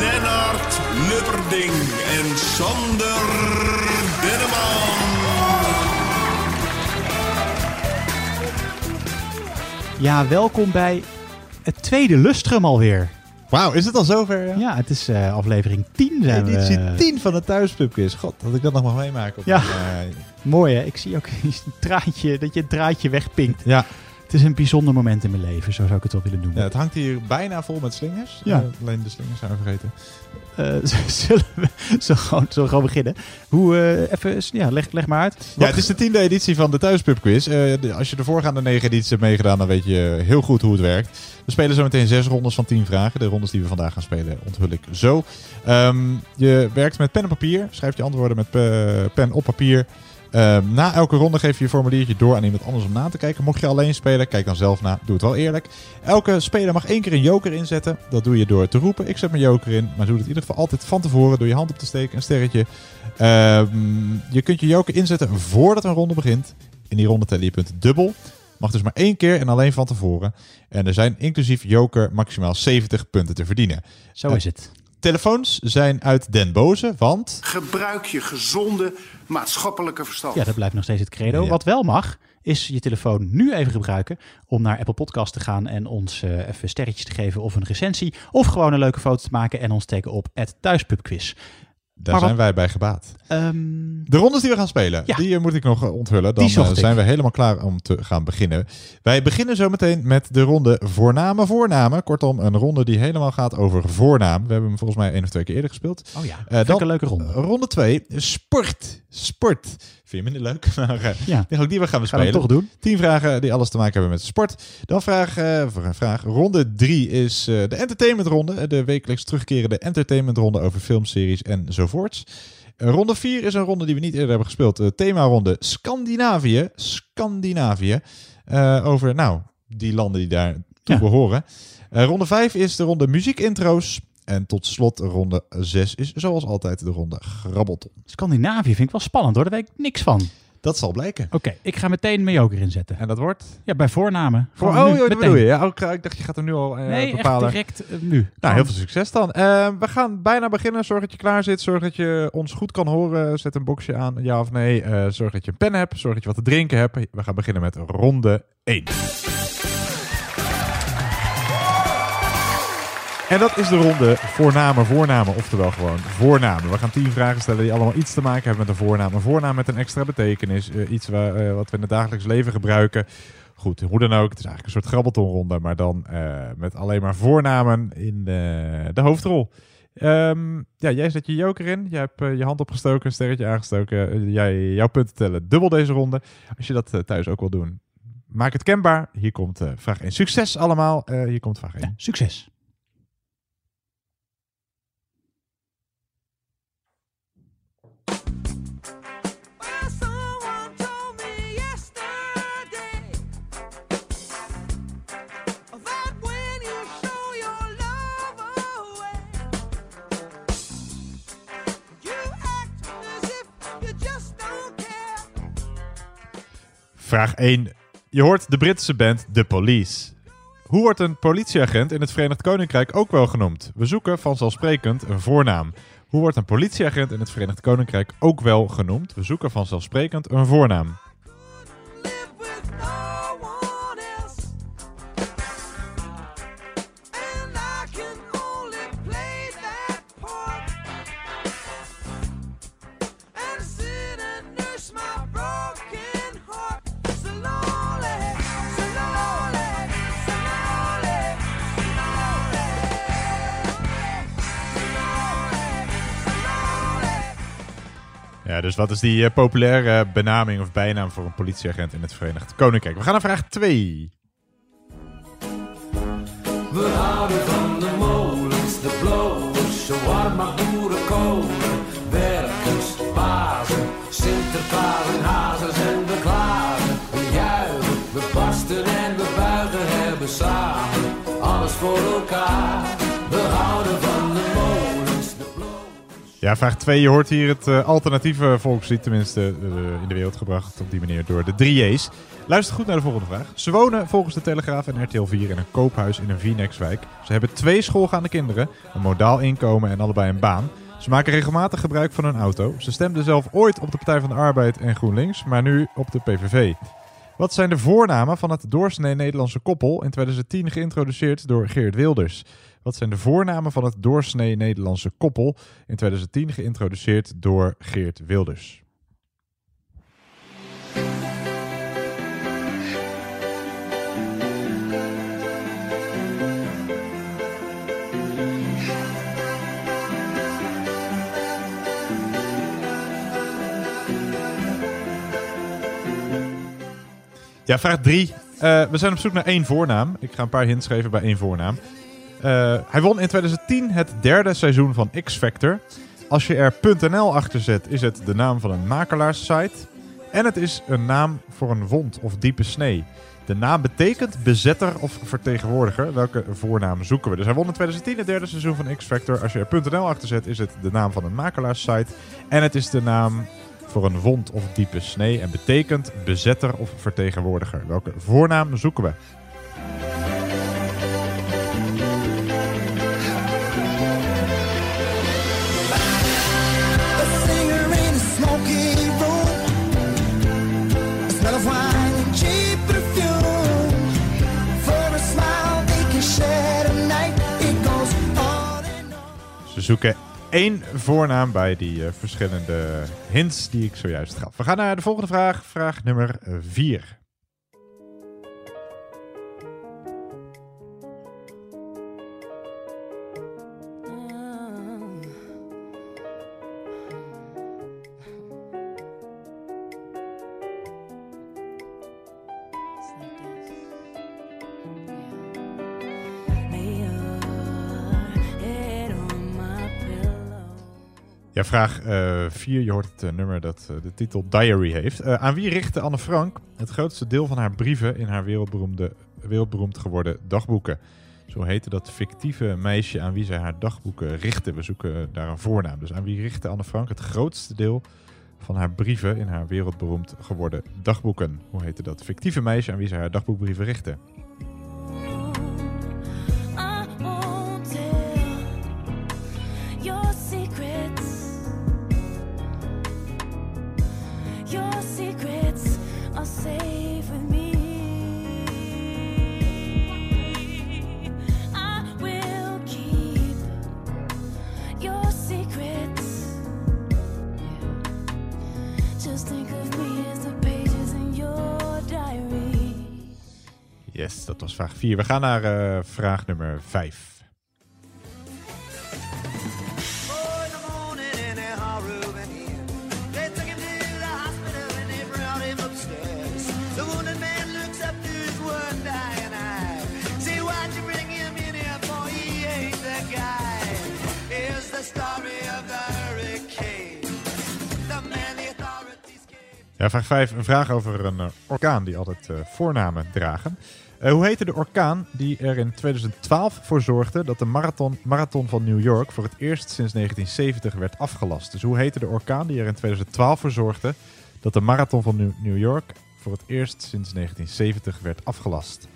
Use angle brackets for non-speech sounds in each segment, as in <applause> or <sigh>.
Lennart Lubberding en Sander Denneman. Ja, welkom bij het tweede Lustrum alweer. Wauw, is het al zover? Ja. Ja, het is eh, aflevering 10 zijn we. Editie 10 van de Thuispubquiz. God, dat ik dat nog mag meemaken. Op Ja. mijn, eh, Mooi hè, ik zie ook <laughs> een draadje, dat je een draadje wegpinkt. ja. Het is een bijzonder moment in mijn leven, zo zou ik het wel willen ja, noemen. het hangt hier bijna vol met slingers. Ja. Eh, alleen de slingers zijn we vergeten. Eh, <laughs> zullen we zo gewoon, zo gewoon beginnen? Hoe, eh, even, ja, leg, leg maar uit. Ja, het is de tiende editie van de Thuispubquiz. Eh, de- als je de voorgaande negen edities hebt meegedaan, dan weet je heel goed hoe het werkt. We spelen zo meteen zes rondes van tien vragen. De rondes die we vandaag gaan spelen onthul ik zo. Ehm, je werkt met pen en papier. Schrijft je antwoorden met pen op papier. Ehm, na elke ronde geef je je formuliertje door aan iemand anders om na te kijken. Mocht je alleen spelen, kijk dan zelf na. Doe het wel eerlijk. Elke speler mag één keer een joker inzetten. Dat doe je door te roepen, ik zet mijn joker in. Maar doe het in ieder geval altijd van tevoren. Door je hand op te steken, een sterretje. Ehm, je kunt je joker inzetten voordat een ronde begint. In die ronde tellen je punten dubbel. Mag dus maar één keer en alleen van tevoren. En er zijn inclusief joker maximaal 70 punten te verdienen. Zo Eh, is het. Telefoons zijn uit Den Boze, want... Gebruik je gezonde maatschappelijke verstand. Ja, dat blijft nog steeds het credo. Ja. Wat wel mag, is je telefoon nu even gebruiken om naar Apple Podcast te gaan en ons eh, even sterretjes te geven of een recensie. Of gewoon een leuke foto te maken en ons teken op het Thuispubquiz. Daar Maar zijn wat- wij bij gebaat. Ehm, De rondes die we gaan spelen, Ja. die eh, moet ik nog eh, onthullen. Dan eh, zijn we helemaal klaar om te gaan beginnen. Wij beginnen zo meteen met de ronde voornamen voornamen. Kortom, een ronde die helemaal gaat over voornaam. We hebben hem volgens mij één of twee keer eerder gespeeld. oh ja, Eh, dan- ik een leuke ronde. Ronde 2, sport. Sport. Vind je minder leuk? <laughs> Maar eh, Ja, denk ook die we gaan gaan we bespelen. het toch doen. Tien vragen die alles te maken hebben met sport. Dan vraag, eh, vraag, ronde drie is eh, de entertainmentronde. De wekelijks terugkerende entertainmentronde over filmseries enzovoorts. Eh, ronde vier is een ronde die we niet eerder hebben gespeeld. Uh, themaronde Scandinavië. Scandinavië. Over, nou, die landen die daar toe Ja. behoren. Eh, ronde vijf is de ronde muziekintro's. En tot slot ronde 6 is zoals altijd de ronde grabbelton. Scandinavië vind ik wel spannend hoor, daar weet ik niks van. Dat zal blijken. Oké, ik ga meteen mijn joker inzetten. En dat wordt? Ja, bij voornamen. Voor, oh, joh, dat bedoel je. Ja, ook, ik dacht, je gaat hem nu al eh, Nee, bepalen. echt direct eh, nu. Nou, heel veel succes dan. Eh, we gaan bijna beginnen. Zorg dat je klaar zit. Zorg dat je ons goed kan horen. Zet een boxje aan, ja of nee. Zorg dat je een pen hebt. Zorg dat je wat te drinken hebt. We gaan beginnen met ronde 1. En dat is de ronde voornamen, voornamen, oftewel gewoon voornamen. We gaan tien vragen stellen die allemaal iets te maken hebben met een voornaam. Een voornaam met een extra betekenis. eh, iets waar, eh, wat we in het dagelijks leven gebruiken. Goed, hoe dan ook. Het is eigenlijk een soort grabbeltonronde, maar dan eh, met alleen maar voornamen in de hoofdrol. Ehm, ja, jij zet je joker in. Jij hebt je hand opgestoken, een sterretje aangestoken. Jij, jouw punten tellen dubbel deze ronde. Als je dat thuis ook wil doen, maak het kenbaar. Hier komt vraag 1. Succes allemaal. Hier komt vraag 1. Ja, succes. Someone told me yesterday that when you show your love away, you act as if you just don't care. Vraag 1. Je hoort de Britse band The Police. Hoe wordt een politieagent in het Verenigd Koninkrijk ook wel genoemd? We zoeken vanzelfsprekend een voornaam. Hoe wordt een politieagent in het Verenigd Koninkrijk ook wel genoemd? We zoeken vanzelfsprekend een voornaam. Dus wat is die eh, populaire benaming of bijnaam voor een politieagent in het Verenigd Koninkrijk? We gaan naar vraag 2. We houden van de molens, de blowers, maar boerenkolen, werkers, bazen, Sinterklaas en hazes en we. We juichen, we Ja, vraag 2. Je hoort hier het eh, alternatieve volkslied, tenminste eh, in de wereld gebracht op die manier door de 3J's. Luister goed naar de volgende vraag. Ze wonen volgens de Telegraaf en RTL 4 in een koophuis in een Vienexwijk. Ze hebben twee schoolgaande kinderen, een modaal inkomen en allebei een baan. Ze maken regelmatig gebruik van hun auto. Ze stemden zelf ooit op de Partij van de Arbeid en GroenLinks, maar nu op de PVV. Wat zijn de voornamen van het doorsnee Nederlandse koppel in 2010 geïntroduceerd door Geert Wilders? Wat zijn de voornamen van het doorsnee Nederlandse koppel in 2010 geïntroduceerd door Geert Wilders? Ja, vraag 3. we zijn op zoek naar één voornaam. Ik ga een paar hints geven bij één voornaam. Eh, hij won in 2010 het derde seizoen van X Factor. Als je er .nl achter zet, is het de naam van een makelaarssite. En het is een naam voor een wond of diepe snee. De naam betekent bezetter of vertegenwoordiger. Welke voornaam zoeken we? Dus hij won in 2010 het derde seizoen van X Factor. Als je er .nl achter zet, is het de naam van een makelaarssite. En het is de naam voor een wond of diepe snee. En betekent bezetter of vertegenwoordiger. Welke voornaam zoeken we? Zoeken één voornaam bij die eh, verschillende hints die ik zojuist gaf. We gaan naar de volgende vraag. Vraag nummer 4. Vraag 4. je hoort het eh, nummer dat eh, de titel Diary heeft. Eh, aan wie richtte Anne Frank het grootste deel van haar brieven in haar wereldberoemde, wereldberoemd geworden dagboeken? Zo heette dat fictieve meisje aan wie zij haar dagboeken richtte. We zoeken daar een voornaam. Dus aan wie richtte Anne Frank het grootste deel van haar brieven in haar wereldberoemd geworden dagboeken? Hoe heette dat fictieve meisje aan wie zij haar dagboekbrieven richtte? The story of the hurricane. The man the authorities gave. Ja, vraag 5. Een vraag over een eh, orkaan die altijd eh, voornamen dragen. Eh, hoe heette de orkaan die er in 2012 voor zorgde dat de marathon, marathon van New York voor het eerst sinds 1970 werd afgelast? Dus hoe heette de orkaan die er in 2012 voor zorgde dat de marathon van New York voor het eerst sinds 1970 werd afgelast?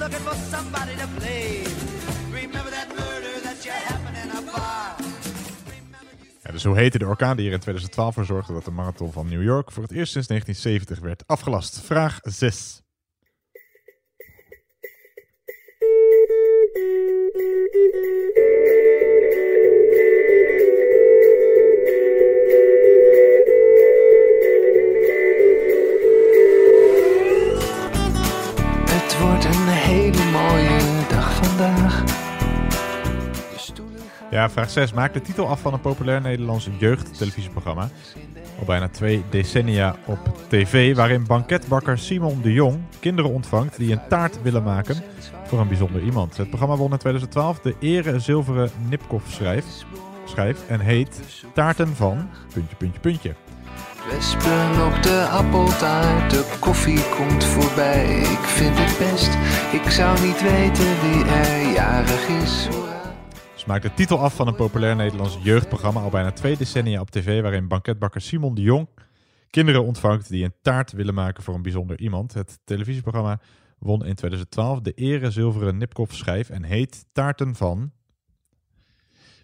Looking for somebody to blame. Remember that murder that you happened in a bar. Ja, dus hoe heette de orkaan die er in 2012 voor zorgde dat de marathon van New York voor het eerst sinds 1970 werd afgelast? Vraag 6. Vraag 6. Maak de titel af van een populair Nederlands jeugdtelevisieprogramma. Al bijna twee decennia op tv, waarin banketbakker Simon de Jong kinderen ontvangt die een taart willen maken voor een bijzonder iemand. Het programma won in 2012 de Ere Zilveren Nipkoff schrijf, schrijf en heet Taarten van... puntje, puntje, puntje. Wespen op de appeltaart, de koffie komt voorbij. Ik vind het best, ik zou niet weten wie er jarig is. Dus maak de titel af van een populair Nederlands jeugdprogramma al bijna twee decennia op tv, waarin banketbakker Simon de Jong kinderen ontvangt die een taart willen maken voor een bijzonder iemand. Het televisieprogramma won in 2012 de Ere Zilveren Nipkoff schijf en heet Taarten van...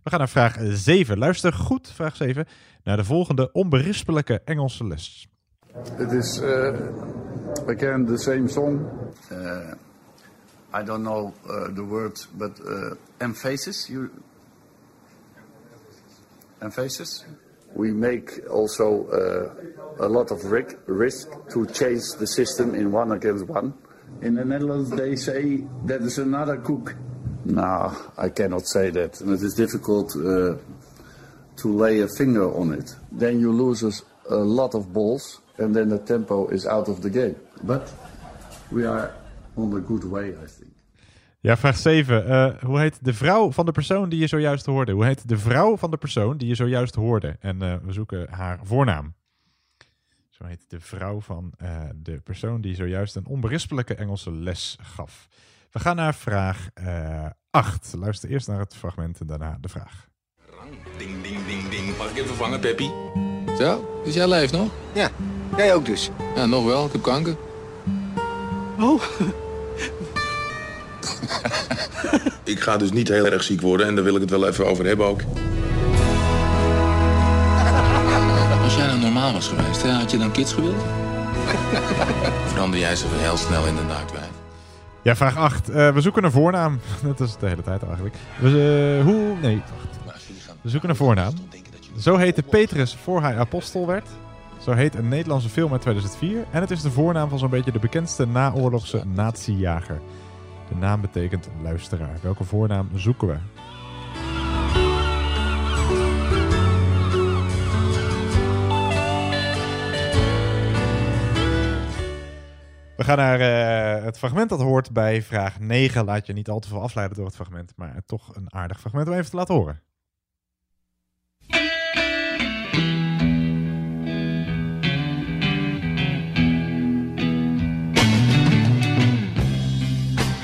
We gaan naar vraag 7. Luister goed, vraag 7, naar de volgende onberispelijke Engelse les. It is uh, again the same song. Uh, I don't know uh, the word, but uh, emphasis. You emphasis. We make also uh, a lot of risk, risk to change the system in one against one. In the Netherlands, they say that is another cook. No, I cannot say that. And it is difficult uh, to lay a finger on it. Then you lose a lot of balls, and then the tempo is out of the game. But we are on a good way, I think. Ja, vraag 7. Eh, hoe heet de vrouw van de persoon die je zojuist hoorde? Hoe heet de vrouw van de persoon die je zojuist hoorde? En eh, we zoeken haar voornaam. Zo heet de vrouw van eh, de persoon die zojuist een onberispelijke Engelse les gaf. We gaan naar vraag 8. Luister eerst naar het fragment en daarna de vraag. Ding, ding, ding, ding. Mag ik even vangen, Peppy? Zo, dus jij leeft nog? Ja, jij ook dus. Ja, nog wel. Ik heb kanker. Oh. <laughs> <laughs> Ik ga dus niet heel erg ziek worden en daar wil ik het wel even over hebben ook. Als jij nou normaal was geweest, hè, had je dan kids gewild? <laughs> Verander jij ze heel snel in een naakwijf. Ja, vraag 8. Eh, we zoeken een voornaam. <laughs> Dat is de hele tijd eigenlijk. We, eh, hoe... Nee, wacht. We zoeken een voornaam. Zo heette Petrus voor hij apostel werd. Zo heet een Nederlandse film uit 2004. En het is de voornaam van zo'n beetje de bekendste naoorlogse natiejager. De naam betekent luisteraar. Welke voornaam zoeken we? We gaan naar eh, het fragment dat hoort bij vraag 9. Laat je niet al te veel afleiden door het fragment, maar toch een aardig fragment om even te laten horen.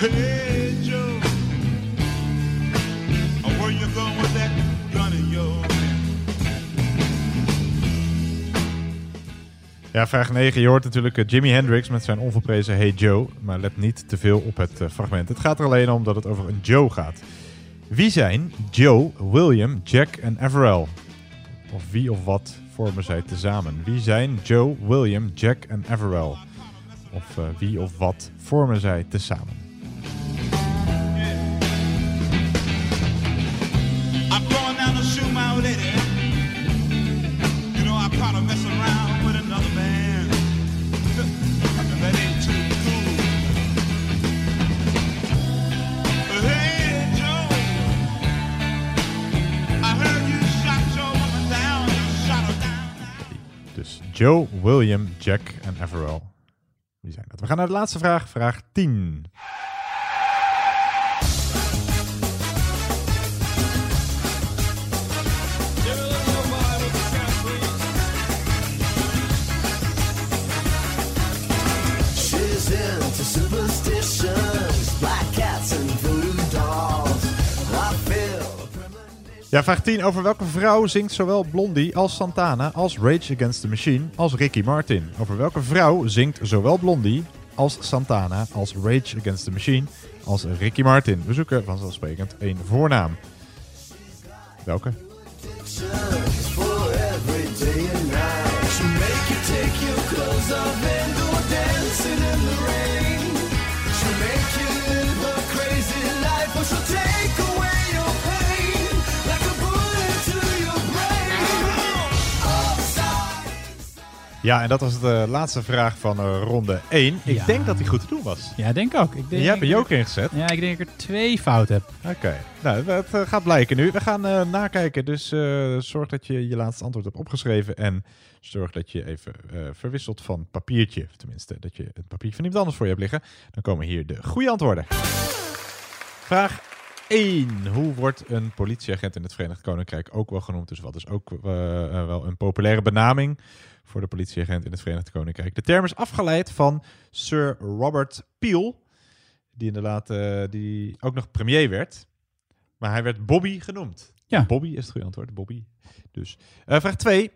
Hey Joe, where you going with that Ja, vraag 9. Je hoort natuurlijk eh, Jimi Hendrix met zijn onverprezen Hey Joe. Maar let niet te veel op het eh, fragment. Het gaat er alleen om dat het over een Joe gaat. Wie zijn Joe, William, Jack en Everell? Of wie of wat vormen zij tezamen? Wie zijn Joe, William, Jack en Everell? Of eh, wie of wat vormen zij tezamen? Joe, William, Jack en Everell. Wie zijn dat? We gaan naar de laatste vraag. Vraag 10. Ja, vraag 10. Over welke vrouw zingt zowel Blondie als Santana als Rage Against the Machine als Ricky Martin? Over welke vrouw zingt zowel Blondie als Santana als Rage Against the Machine als Ricky Martin? We zoeken vanzelfsprekend één voornaam. Welke? Ja, en dat was de laatste vraag van eh, ronde 1. Ik Ja. denk dat die goed te doen was. Ja, denk ook. Ik denk, Je hebt een joker ingezet. Ja, ik denk dat ik er twee fout heb. Oké, nou, het eh, gaat blijken nu. We gaan eh, nakijken, dus zorg dat je je laatste antwoord hebt opgeschreven en zorg dat je even verwisselt van papiertje. Tenminste, dat je het papiertje van iemand anders voor je hebt liggen. Dan komen hier de goede antwoorden. Vraag 1. Hoe wordt een politieagent in het Verenigd Koninkrijk ook wel genoemd? Dus wat is ook wel een populaire benaming voor de politieagent in het Verenigd Koninkrijk? De term is afgeleid van Sir Robert Peel, die inderdaad die ook nog premier werd. Maar hij werd Bobby genoemd. Ja. Bobby is het goede antwoord. Bobby. Dus. Eh, vraag 2.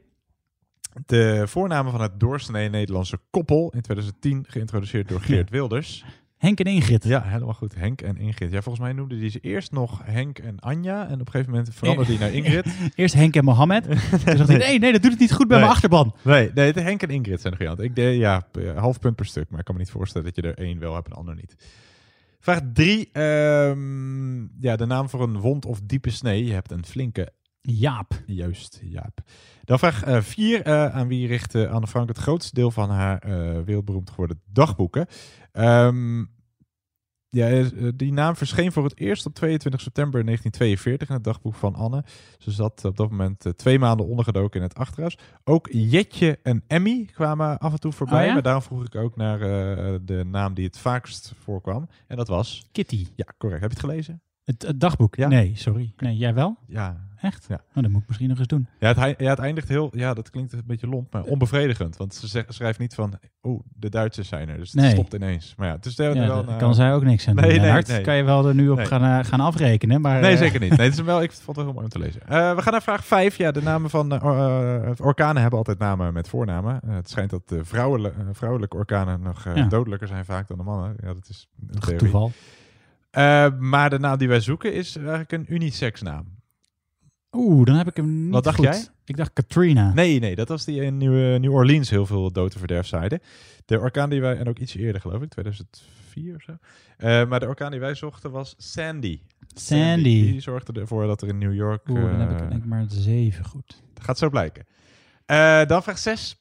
De voornamen van het doorsnee Nederlandse koppel in 2010 geïntroduceerd door Geert Wilders. Henk en Ingrid. Ja, helemaal goed. Henk en Ingrid. Ja, volgens mij noemde die ze eerst nog Henk en Anja. En op een gegeven moment veranderde hij naar Ingrid. <laughs> Eerst Henk en Mohammed. <laughs> Toen dacht hij, nee, nee, dat doet het niet goed bij Nee. mijn achterban. Nee, nee, de Henk en Ingrid zijn de antwoord. Ik deed, ja, half punt per stuk. Maar ik kan me niet voorstellen dat je er één wel hebt en de ander niet. Vraag drie. ehm, ja, de naam voor een wond of diepe snee. Je hebt een flinke... Jaap. Juist, Jaap. Dan vraag eh, vier. eh, aan wie richtte Anne Frank het grootste deel van haar eh, wereldberoemd geworden dagboeken? Ehm, ja, eh, die naam verscheen voor het eerst op 22 september 1942 in het dagboek van Anne. Ze zat op dat moment eh, twee maanden ondergedoken in het achterhuis. Ook Jetje en Emmy kwamen af en toe voorbij. Oh ja? Maar daarom vroeg ik ook naar eh, de naam die het vaakst voorkwam. En dat was... Kitty. Ja, correct. Heb je het gelezen? Het, het dagboek? Ja. Nee, sorry. Nee, jij wel? Ja. Echt? Ja. Oh, dat moet ik misschien nog eens doen. Ja, het, hei- ja, het eindigt heel... Ja, dat klinkt een beetje lomp, maar onbevredigend. Want ze schrijft niet van... Oh, de Duitsers zijn er. Dus het Nee. stopt ineens. Maar ja, het is wel... Ja, wel daar kan eh, zij ook niks aan nee, doen. nee, Lennart. nee. kan je wel er nu op gaan, eh, gaan afrekenen. Maar, Nee, eh, zeker niet. Nee, het is wel, ik vond het wel heel mooi om te lezen. We gaan naar vraag 5. Ja, de namen van or- orkanen hebben altijd namen met voornamen. Het schijnt dat de vrouwelijke, vrouwelijke orkanen nog Ja. dodelijker zijn vaak dan de mannen. Ja, dat is een theorie. toeval. Eh, maar de naam die wij zoeken is eigenlijk een unisex naam. Oeh, dan heb ik hem niet Wat dacht goed. jij? Ik dacht Katrina. Nee, nee, dat was die in New, New Orleans heel veel dood en verderf zaaide. De orkaan die wij, en ook iets eerder geloof ik, 2004 of zo. Eh, maar de orkaan die wij zochten was Sandy. Sandy. Die zorgde ervoor dat er in New York... Oeh, dan heb ik eh, denk ik maar zeven goed. Dat gaat zo blijken. Eh, dan vraag 6.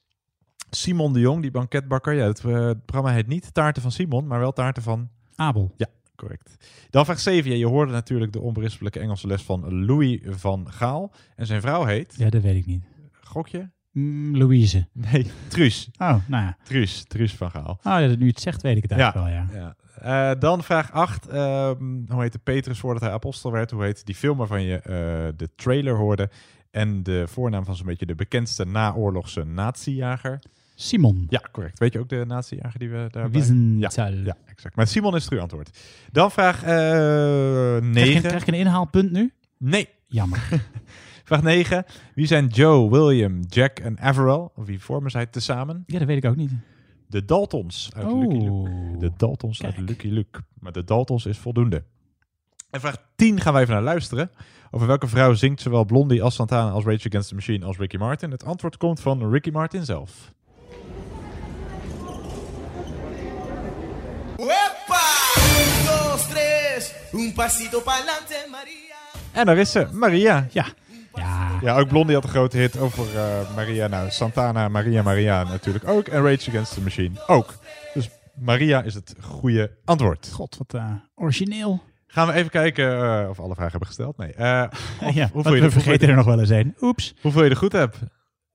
Simon de Jong, die banketbakker. Ja, het, eh, het programma heet niet Taarten van Simon, maar wel Taarten van... Abel. Ja, correct. Dan vraag 7. Ja, je hoorde natuurlijk de onberispelijke Engelse les van Louis van Gaal. En zijn vrouw heet... Ja, dat weet ik niet. Gokje? Mm, Louise. Nee, Truus. Oh, nou ja. Truus, Truus van Gaal. Oh, ja, nu het zegt, weet ik het eigenlijk Ja. wel, ja. Ja. Eh, dan vraag 8. hoe heette Petrus voordat hij apostel werd? Hoe heet die film waarvan je eh, de trailer hoorde? En de voornaam van zo'n beetje de bekendste naoorlogse nazijager? Simon. Ja, correct. Weet je ook de nazijager die we daarbij... Wiesenthal. Ja, ja, exact. Maar Simon is het antwoord. Dan vraag eh Krijg, je, 9. krijg ik een inhaalpunt nu? Nee. Jammer. <laughs> Vraag 9. Wie zijn Joe, William, Jack en Averell? Of wie vormen zij tezamen? Ja, dat weet ik ook niet. De Daltons uit Oh. Lucky Luke. De Daltons uit Lucky Luke. Maar de Daltons is voldoende. En vraag 10 gaan wij even naar luisteren. Over welke vrouw zingt zowel Blondie als Santana als Rage Against the Machine als Ricky Martin? Het antwoord komt van Ricky Martin zelf. Un pasito pa'lante, María. En daar is ze, Maria. Ja. Ja. Ja, ook Blondie had een grote hit over eh, Maria. Nou, Santana, Maria, Maria natuurlijk ook. En Rage Against the Machine ook. Dus Maria is het goede antwoord. God, wat eh, origineel. Gaan we even kijken eh, of alle vragen hebben gesteld? Nee. Eh, <laughs> of ja, hoeveel je we er- vergeten er nog wel eens een. Oeps. Hoeveel je er goed hebt?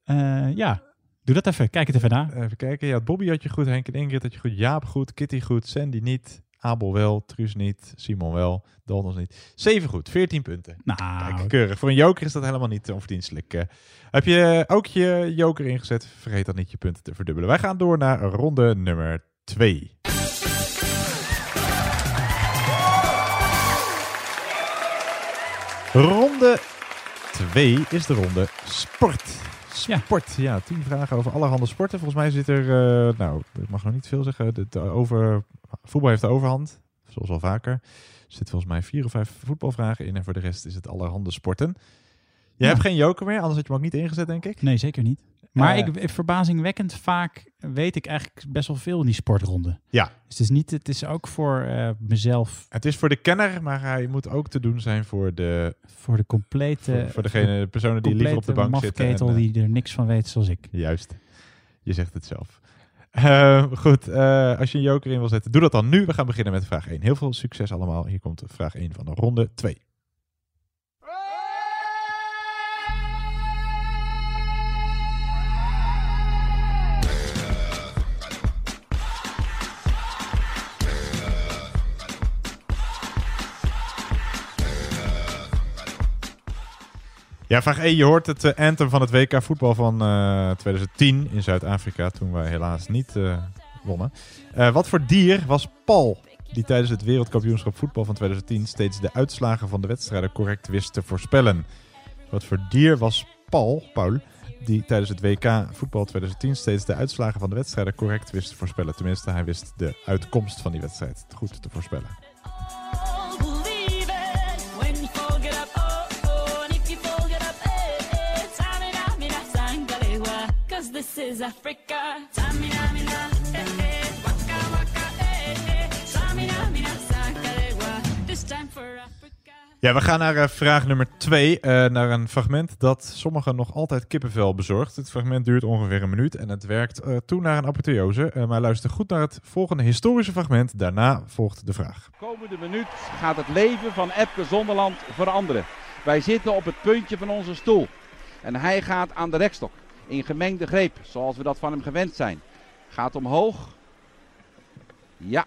Eh, ja, doe dat even. Kijk het even na. Even kijken. Ja, Bobby had je goed, Henk en Ingrid had je goed, Jaap goed, Kitty goed, Sandy niet, Abel wel, Truus niet, Simon wel, Daltons niet. Zeven goed, 14 punten. Nou, Kijk, keurig. Voor een joker is dat helemaal niet onverdienstelijk. eh. heb je ook je joker ingezet? Vergeet dan niet je punten te verdubbelen. Wij gaan door naar ronde nummer 2. Ronde 2 is de ronde sport. Sport, ja. tien vragen over allerhande sporten. Volgens mij zit er, eh, nou, ik mag nog niet veel zeggen. De over, voetbal heeft de overhand, zoals al vaker. Er zitten volgens mij vier of vijf voetbalvragen in. En voor de rest is het allerhande sporten. Je Ja. hebt geen joker meer, anders had je hem ook niet ingezet, denk ik. Nee, zeker niet. Maar Eh, ik, verbazingwekkend vaak weet ik eigenlijk best wel veel in die sportronde. Ja. Dus het is, niet, het is ook voor eh, mezelf, Het is voor de kenner, maar hij moet ook te doen zijn voor de, voor de complete... voor, voor degene, de personen die liever op de bank zitten. mafketel en, eh, die er niks van weet zoals ik. Juist. Je zegt het zelf. Eh, goed, eh, als je een joker in wil zetten, doe dat dan nu. We gaan beginnen met vraag 1. Heel veel succes allemaal. Hier komt vraag 1 van de ronde 2. Ja, vraag 1. Je hoort het eh, anthem van het WK voetbal van eh, 2010 in Zuid-Afrika, toen wij helaas niet eh, wonnen. Eh, wat voor dier was Paul, die tijdens het wereldkampioenschap voetbal van 2010 steeds de uitslagen van de wedstrijden correct wist te voorspellen? Wat voor dier was Paul, Paul, die tijdens het WK voetbal 2010 steeds de uitslagen van de wedstrijden correct wist te voorspellen? Tenminste, hij wist de uitkomst van die wedstrijd goed te voorspellen. Is Africa. Tamina mina, eh eh, waka waka, eh eh, tamina mina. This time for Africa. Ja, we gaan naar eh, vraag nummer 2. naar een fragment dat sommigen nog altijd kippenvel bezorgt. Het fragment duurt ongeveer een minuut en het werkt eh, toe naar een apotheose. Eh, maar luister goed naar het volgende historische fragment. Daarna volgt de vraag. komende minuut gaat het leven van Epke Zonderland veranderen. Wij zitten op het puntje van onze stoel. En hij gaat aan de rekstok. In gemengde greep, zoals we dat van hem gewend zijn. Gaat omhoog. Ja.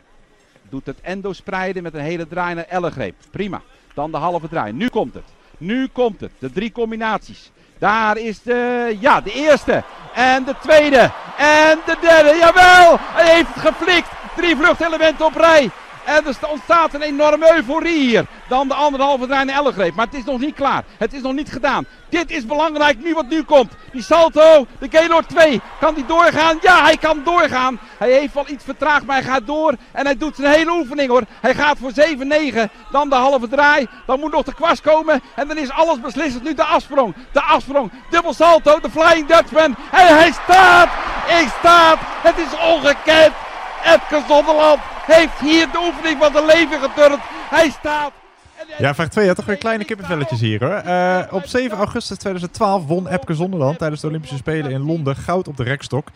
Doet het endo spreiden met een hele draai naar ellegreep. Prima. Dan de halve draai. Nu komt het. Nu komt het. De drie combinaties. Daar is de, ja, de eerste. En de tweede. En de derde. Jawel! Hij heeft het geflikt. Drie vluchtelementen op rij. En er sta- ontstaat een enorme euforie hier. Dan de anderhalve draai naar ellegreep. Maar het is nog niet klaar. Het is nog niet gedaan. Dit is belangrijk nu wat nu komt. Die salto, de Gaylord 2. Kan die doorgaan? Ja, hij kan doorgaan. Hij heeft wel iets vertraagd, maar hij gaat door. En hij doet zijn hele oefening hoor. Hij gaat voor 7-9. Dan de halve draai. Dan moet nog de kwast komen. En dan is alles beslissend. Nu de afsprong. De afsprong. Dubbel salto. De Flying Dutchman. En hij staat. Ik staat. Het is ongekend. Epke Zonderland heeft hier de oefening van zijn leven geturnd. Hij staat. Ja, vraag 2. Ja, toch weer kleine kippenvelletjes hier hoor. Eh, op 7 augustus 2012 won Epke Zonderland tijdens de Olympische Spelen in Londen goud op de rekstok.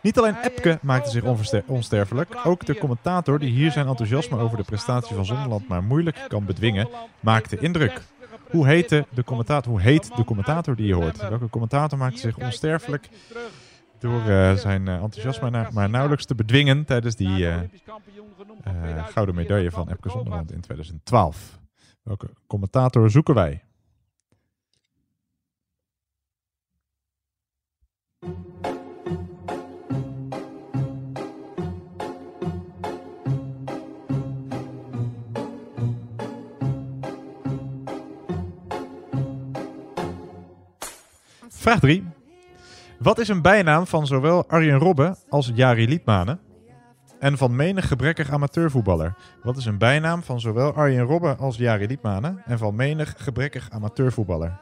Niet alleen Epke maakte zich onsterfelijk, ook de commentator die hier zijn enthousiasme over de prestatie van Zonderland maar moeilijk kan bedwingen, maakte indruk. Hoe, heette de commentator, hoe heet de commentator die je hoort? Welke commentator maakte zich onsterfelijk door eh, zijn eh, enthousiasme na- maar nauwelijks te bedwingen tijdens die eh, gouden medaille van Epke Zonderland in 2012? Welke commentator zoeken wij? Vraag 3. Wat is een bijnaam van zowel Arjen Robben als Jari Liedmanen en van menig gebrekkig amateurvoetballer? Wat is een bijnaam van zowel Arjen Robben als Jari Liedmanen en van menig gebrekkig amateurvoetballer?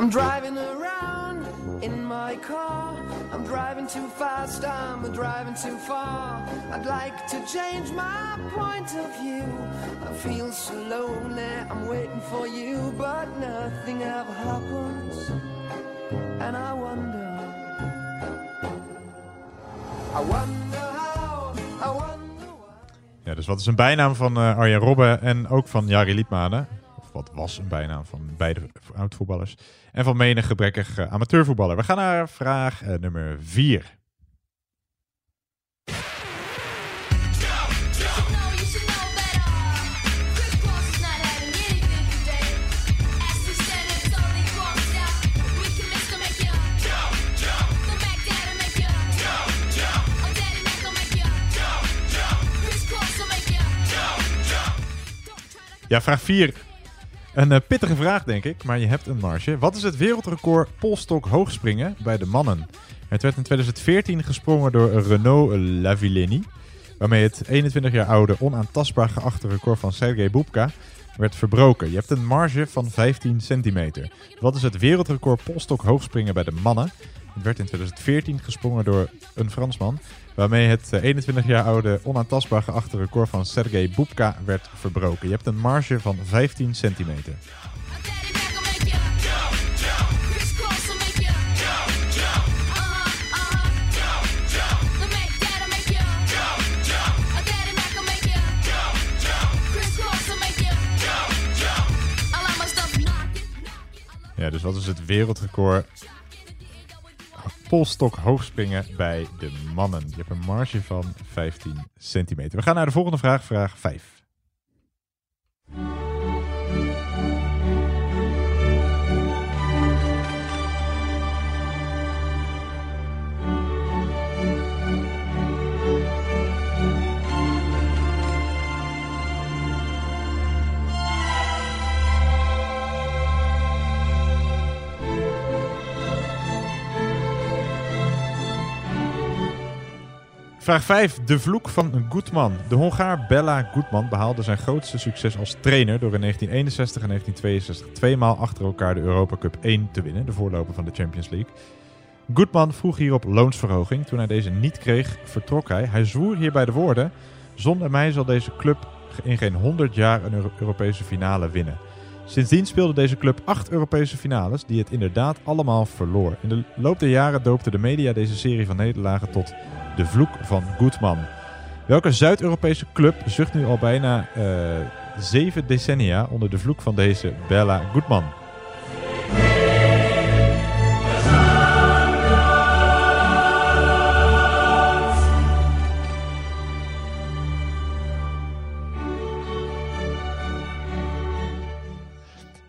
I'm driving around in my car. I'm driving too fast, I'm driving too far. I'd like to change my point of view. I feel so lonely, I'm waiting for you, but nothing ever happens, and I wonder. I wonder how, I wonder. Ja, dus wat is een bijnaam van eh, Arjen Robben en ook van Jari Liedmanen? Wat was een bijnaam van beide oud-voetballers? En van menig gebrekkig eh, amateurvoetballer. We gaan naar vraag eh, nummer 4. Ja, vraag 4. Een eh, pittige vraag, denk ik, maar je hebt een marge. Wat is het wereldrecord polstok hoogspringen bij de mannen? Het werd in 2014 gesprongen door Renaud Lavillenie, waarmee het 21 jaar oude onaantastbaar geachte record van Sergej Bubka werd verbroken. Je hebt een marge van 15 centimeter. Wat is het wereldrecord polstok hoogspringen bij de mannen? Het werd in 2014 gesprongen door een Fransman, waarmee het eh, 21 jaar oude onaantastbaar geachte record van Sergei Bubka werd verbroken. Je hebt een marge van 15 centimeter. Ja, dus wat is het wereldrecord polstok hoogspringen bij de mannen? Je hebt een marge van 15 centimeter. We gaan naar de volgende vraag, vraag 5. Vraag 5. De vloek van Gutman. De Hongaar Bella Gutman behaalde zijn grootste succes als trainer door in 1961 en 1962 tweemaal achter elkaar de Europa Cup 1 te winnen, de voorloper van de Champions League. Gutman vroeg hierop loonsverhoging. Toen hij deze niet kreeg, vertrok hij. Hij zwoer hierbij de woorden: Zonder mij zal deze club in geen 100 jaar een Euro- Europese finale winnen. Sindsdien speelde deze club acht Europese finales, die het inderdaad allemaal verloor. In de loop der jaren doopte de media deze serie van nederlagen tot de vloek van Gutman. Welke Zuid-Europese club zucht nu al bijna eh, zeven decennia onder de vloek van deze Bella Gutman?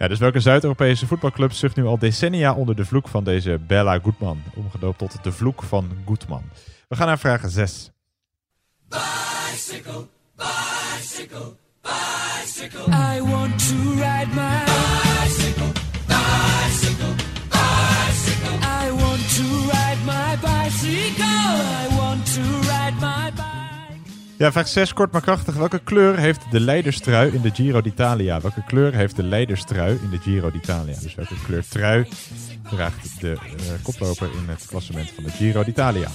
Ja, dus welke Zuid-Europese voetbalclub zucht nu al decennia onder de vloek van deze Bella Gutman? Omgedoopt tot de vloek van Gutman. We gaan naar vraag 6. Bicycle, bicycle, bicycle. I want to ride my Ja, vraag 6, kort maar krachtig. Welke kleur heeft de leiderstrui in de Giro d'Italia? Welke kleur heeft de leiderstrui in de Giro d'Italia? Dus welke kleur trui draagt de eh, koploper in het klassement van de Giro d'Italia?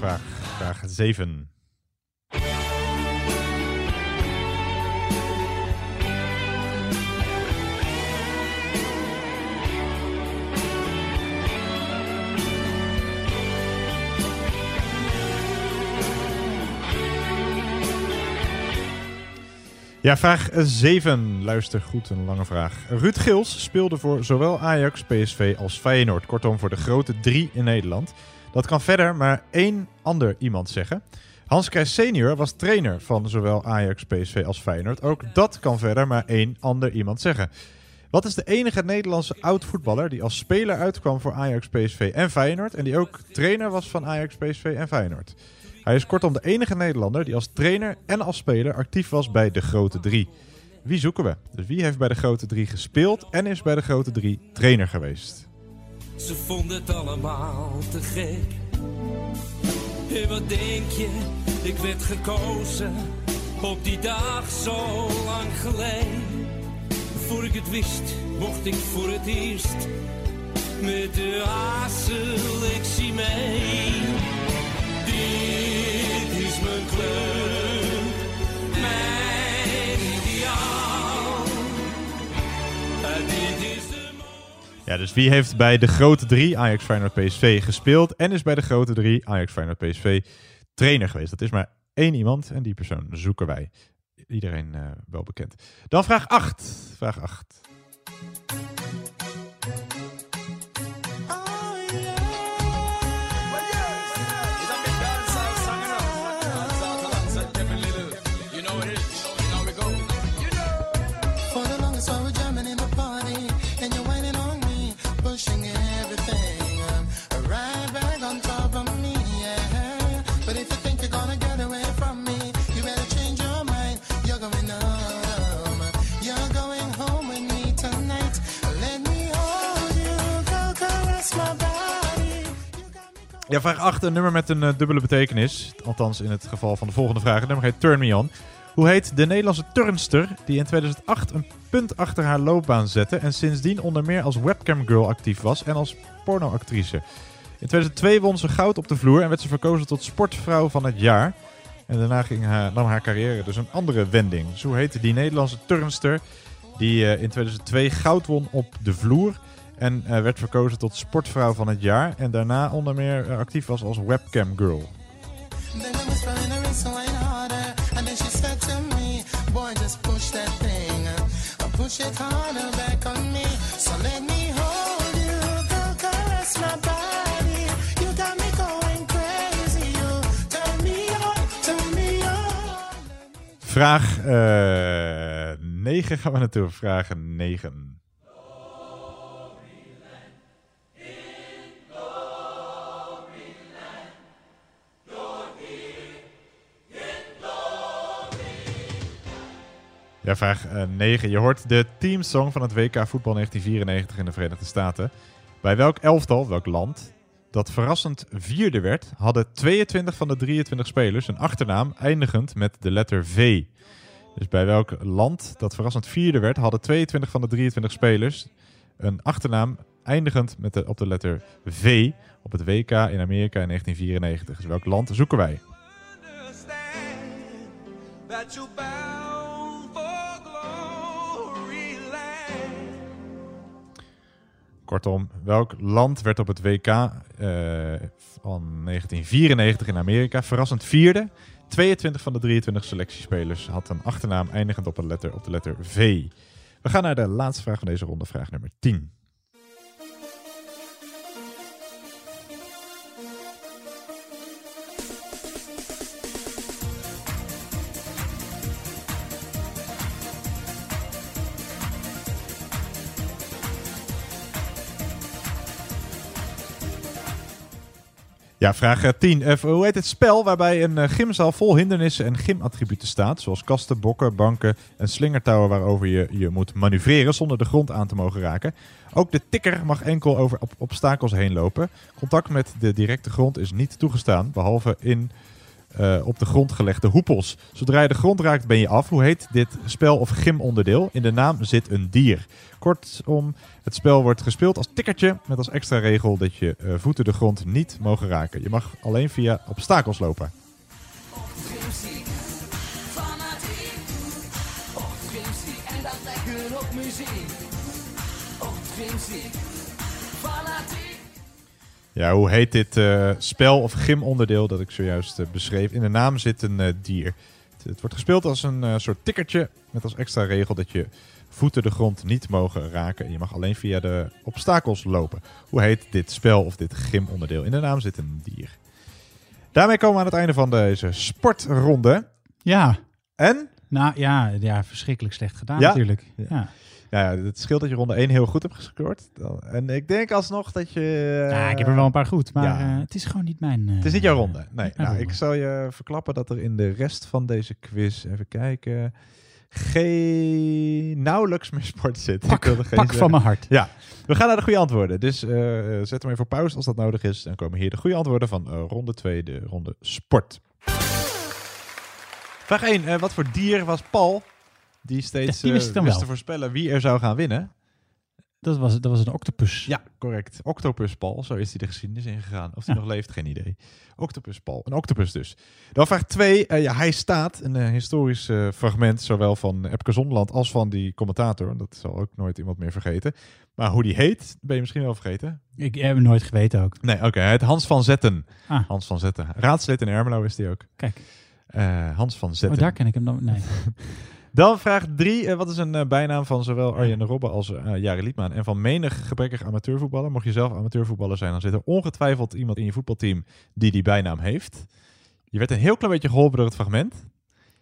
Vraag. Vraag 7. Ja, vraag 7. Luister goed, een lange vraag. Ruud Gils speelde voor zowel Ajax, PSV als Feyenoord. Kortom, voor de grote drie in Nederland. Dat kan verder maar één ander iemand zeggen. Hans Krijs senior was trainer van zowel Ajax, PSV als Feyenoord. Ook dat kan verder maar één ander iemand zeggen. Wat is de enige Nederlandse oud-voetballer die als speler uitkwam voor Ajax, PSV en Feyenoord... en die ook trainer was van Ajax, PSV en Feyenoord? Hij is kortom de enige Nederlander die als trainer en als speler actief was bij de grote drie. Wie zoeken we? Dus wie heeft bij de grote drie gespeeld en is bij de grote drie trainer geweest? Ze vonden het allemaal te gek. En wat denk je, ik werd gekozen op die dag zo lang geleden. Voor ik het wist, mocht ik voor het eerst met de A-selectie mee. Dit is mijn club, mijn ideaal. Ja, dus wie heeft bij de grote drie Ajax, Feyenoord, PSV gespeeld en is bij de grote drie Ajax, Feyenoord, PSV trainer geweest? Dat is maar één iemand en die persoon zoeken wij. Iedereen eh, wel bekend. Dan vraag 8. Vraag 8. Ja, vraag 8. Een nummer met een eh, dubbele betekenis. Althans, in het geval van de volgende vraag. Nummer heet Turn Me On. Hoe heet de Nederlandse turnster die in 2008 een punt achter haar loopbaan zette en sindsdien onder meer als webcamgirl actief was en als pornoactrice? In 2002 won ze goud op de vloer en werd ze verkozen tot sportvrouw van het jaar. En daarna ging haar, nam haar carrière dus een andere wending. Zo heette die Nederlandse turnster die eh, in 2002 goud won op de vloer. En uh, werd verkozen tot sportvrouw van het jaar. En daarna onder meer eh, actief was als webcam girl. Vraag eh, uh, 9 gaan we naartoe. Vraag 9. Ja, vraag 9. Je hoort de teamsong van het WK voetbal 1994 in de Verenigde Staten. Bij welk elftal, welk land, dat verrassend vierde werd, hadden 22 van de 23 spelers een achternaam eindigend met de letter V. Dus bij welk land dat verrassend vierde werd, hadden 22 van de 23 spelers een achternaam eindigend met de, op de letter V op het WK in Amerika in 1994. Dus welk land zoeken wij? Kortom, welk land werd op het WK eh, van 1994 in Amerika verrassend vierde? 22 van de 23 selectiespelers had een achternaam eindigend op, een letter, op de letter V. We gaan naar de laatste vraag van deze ronde, vraag nummer 10. Ja, vraag eh, 10. Eh, hoe heet het spel waarbij een eh, gymzaal vol hindernissen en gymattributen staat? Zoals kasten, bokken, banken en slingertouwen waarover je je moet manoeuvreren zonder de grond aan te mogen raken. Ook de tikker mag enkel over op obstakels heen lopen. Contact met de directe grond is niet toegestaan, behalve in eh, op de grond gelegde hoepels. Zodra je de grond raakt ben je af. Hoe heet dit spel of gymonderdeel? In de naam zit een dier. Kortom, het spel wordt gespeeld als tikkertje met als extra regel dat je eh, voeten de grond niet mogen raken. Je mag alleen via obstakels lopen. Ja, hoe heet dit eh, spel of gymonderdeel dat ik zojuist eh, beschreef? In de naam zit een dier. Het, het wordt gespeeld als een soort tikkertje met als extra regel dat je voeten de grond niet mogen raken. En je mag alleen via de obstakels lopen. Hoe heet dit spel of dit gymonderdeel? In de naam zit een dier. Daarmee komen we aan het einde van deze sportronde. Ja. En? Nou ja, ja verschrikkelijk slecht gedaan Ja? natuurlijk. Ja. Ja, het scheelt dat je ronde 1 heel goed hebt gescoord. En ik denk alsnog dat je... Ja, ik heb er wel een paar goed, maar ja. eh, het is gewoon niet mijn... eh, Het is niet jouw ronde. Nee, nou, ronde. ik zal je verklappen dat er in de rest van deze quiz, even kijken, geen nauwelijks meer sport zit. Pak- Ik wilde geen pak zeggen. van mijn hart. Ja, we gaan naar de goede antwoorden. Dus eh, zet hem even op pauze als dat nodig is. Dan komen hier de goede antwoorden van eh, ronde 2, de ronde sport. Vraag 1. eh, wat voor dier was Paul die steeds Ja, die wist wist te voorspellen wie er zou gaan winnen? Dat was, dat was een octopus. Ja, correct. Octopus Paul, zo is hij de geschiedenis ingegaan. Of hij nog leeft, geen idee. Octopus Paul, een octopus dus. Dan vraag 2. ja, hij staat, een eh, historisch eh, fragment, zowel van Epke Zonderland als van die commentator. Dat zal ook nooit iemand meer vergeten. Maar hoe die heet, ben je misschien wel vergeten. Ik heb het nooit geweten ook. Nee, oké. hij heet Hans van Zetten. Ah. Hans van Zetten. Raadslid in Ermelo is die ook. Kijk. Eh, Hans van Oh, Zetten. daar ken ik hem dan. Nee. <laughs> Dan vraag 3. wat is een eh, bijnaam van zowel Arjen Robben als eh Jari Liedmaan en van menig gebrekkig amateurvoetballer? Mocht je zelf amateurvoetballer zijn, dan zit er ongetwijfeld iemand in je voetbalteam die die bijnaam heeft. Je werd een heel klein beetje geholpen door het fragment.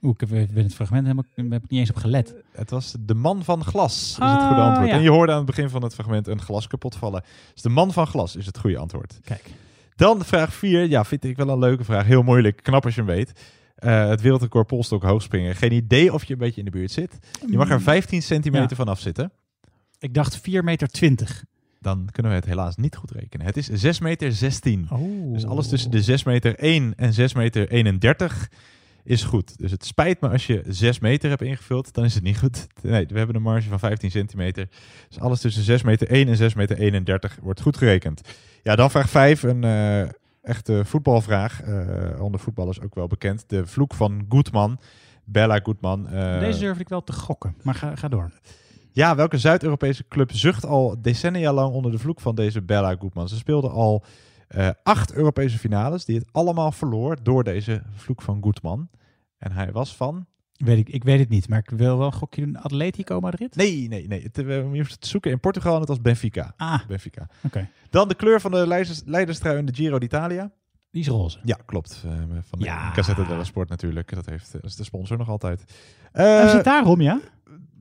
Oeh, ik heb, ben het fragment helemaal heb ik niet eens op gelet. Het was de man van glas, is het Ah, goede antwoord. ja. En je hoorde aan het begin van het fragment een glas kapot vallen. Dus de man van glas is het goede antwoord. Kijk. Dan vraag 4. Ja, vind ik wel een leuke vraag. Heel moeilijk. Knap als je hem weet. Eh, het wereldrecord polstok hoogspringen. Geen idee of je een beetje in de buurt zit. Je mag er 15 centimeter Ja. vanaf zitten. Ik dacht 4 meter 20. Dan kunnen we het helaas niet goed rekenen. Het is 6 meter 16. Oh. Dus alles tussen de 6 meter 1 en 6 meter 31 is goed. Dus het spijt me als je 6 meter hebt ingevuld, dan is het niet goed. Nee, we hebben een marge van 15 centimeter. Dus alles tussen 6 meter 1 en 6 meter 31 wordt goed gerekend. Ja, dan vraag 5. Een, eh, echte voetbalvraag. eh, onder voetballers ook wel bekend. De vloek van Goodman. Bella Goodman. eh, Deze durf ik wel te gokken, maar ga, ga door. ja, welke Zuid-Europese club zucht al decennia lang onder de vloek van deze Bella Goodman? Ze speelde al eh, acht Europese finales, die het allemaal verloor door deze vloek van Goodman. En hij was van... Weet ik, ik weet het niet, maar ik wil wel een gokje doen. Atletico Madrid? Nee, nee, nee. Het, eh, hoeft het te zoeken in Portugal en het was Benfica. Ah, Benfica. oké. Dan de kleur van de leiders, leiderstrui in de Giro d'Italia. Die is roze. Ja, klopt. Eh, van de Ja. Gazzetta dello Sport natuurlijk. Dat, heeft, dat is de sponsor nog altijd. Is Eh, het daarom, ja?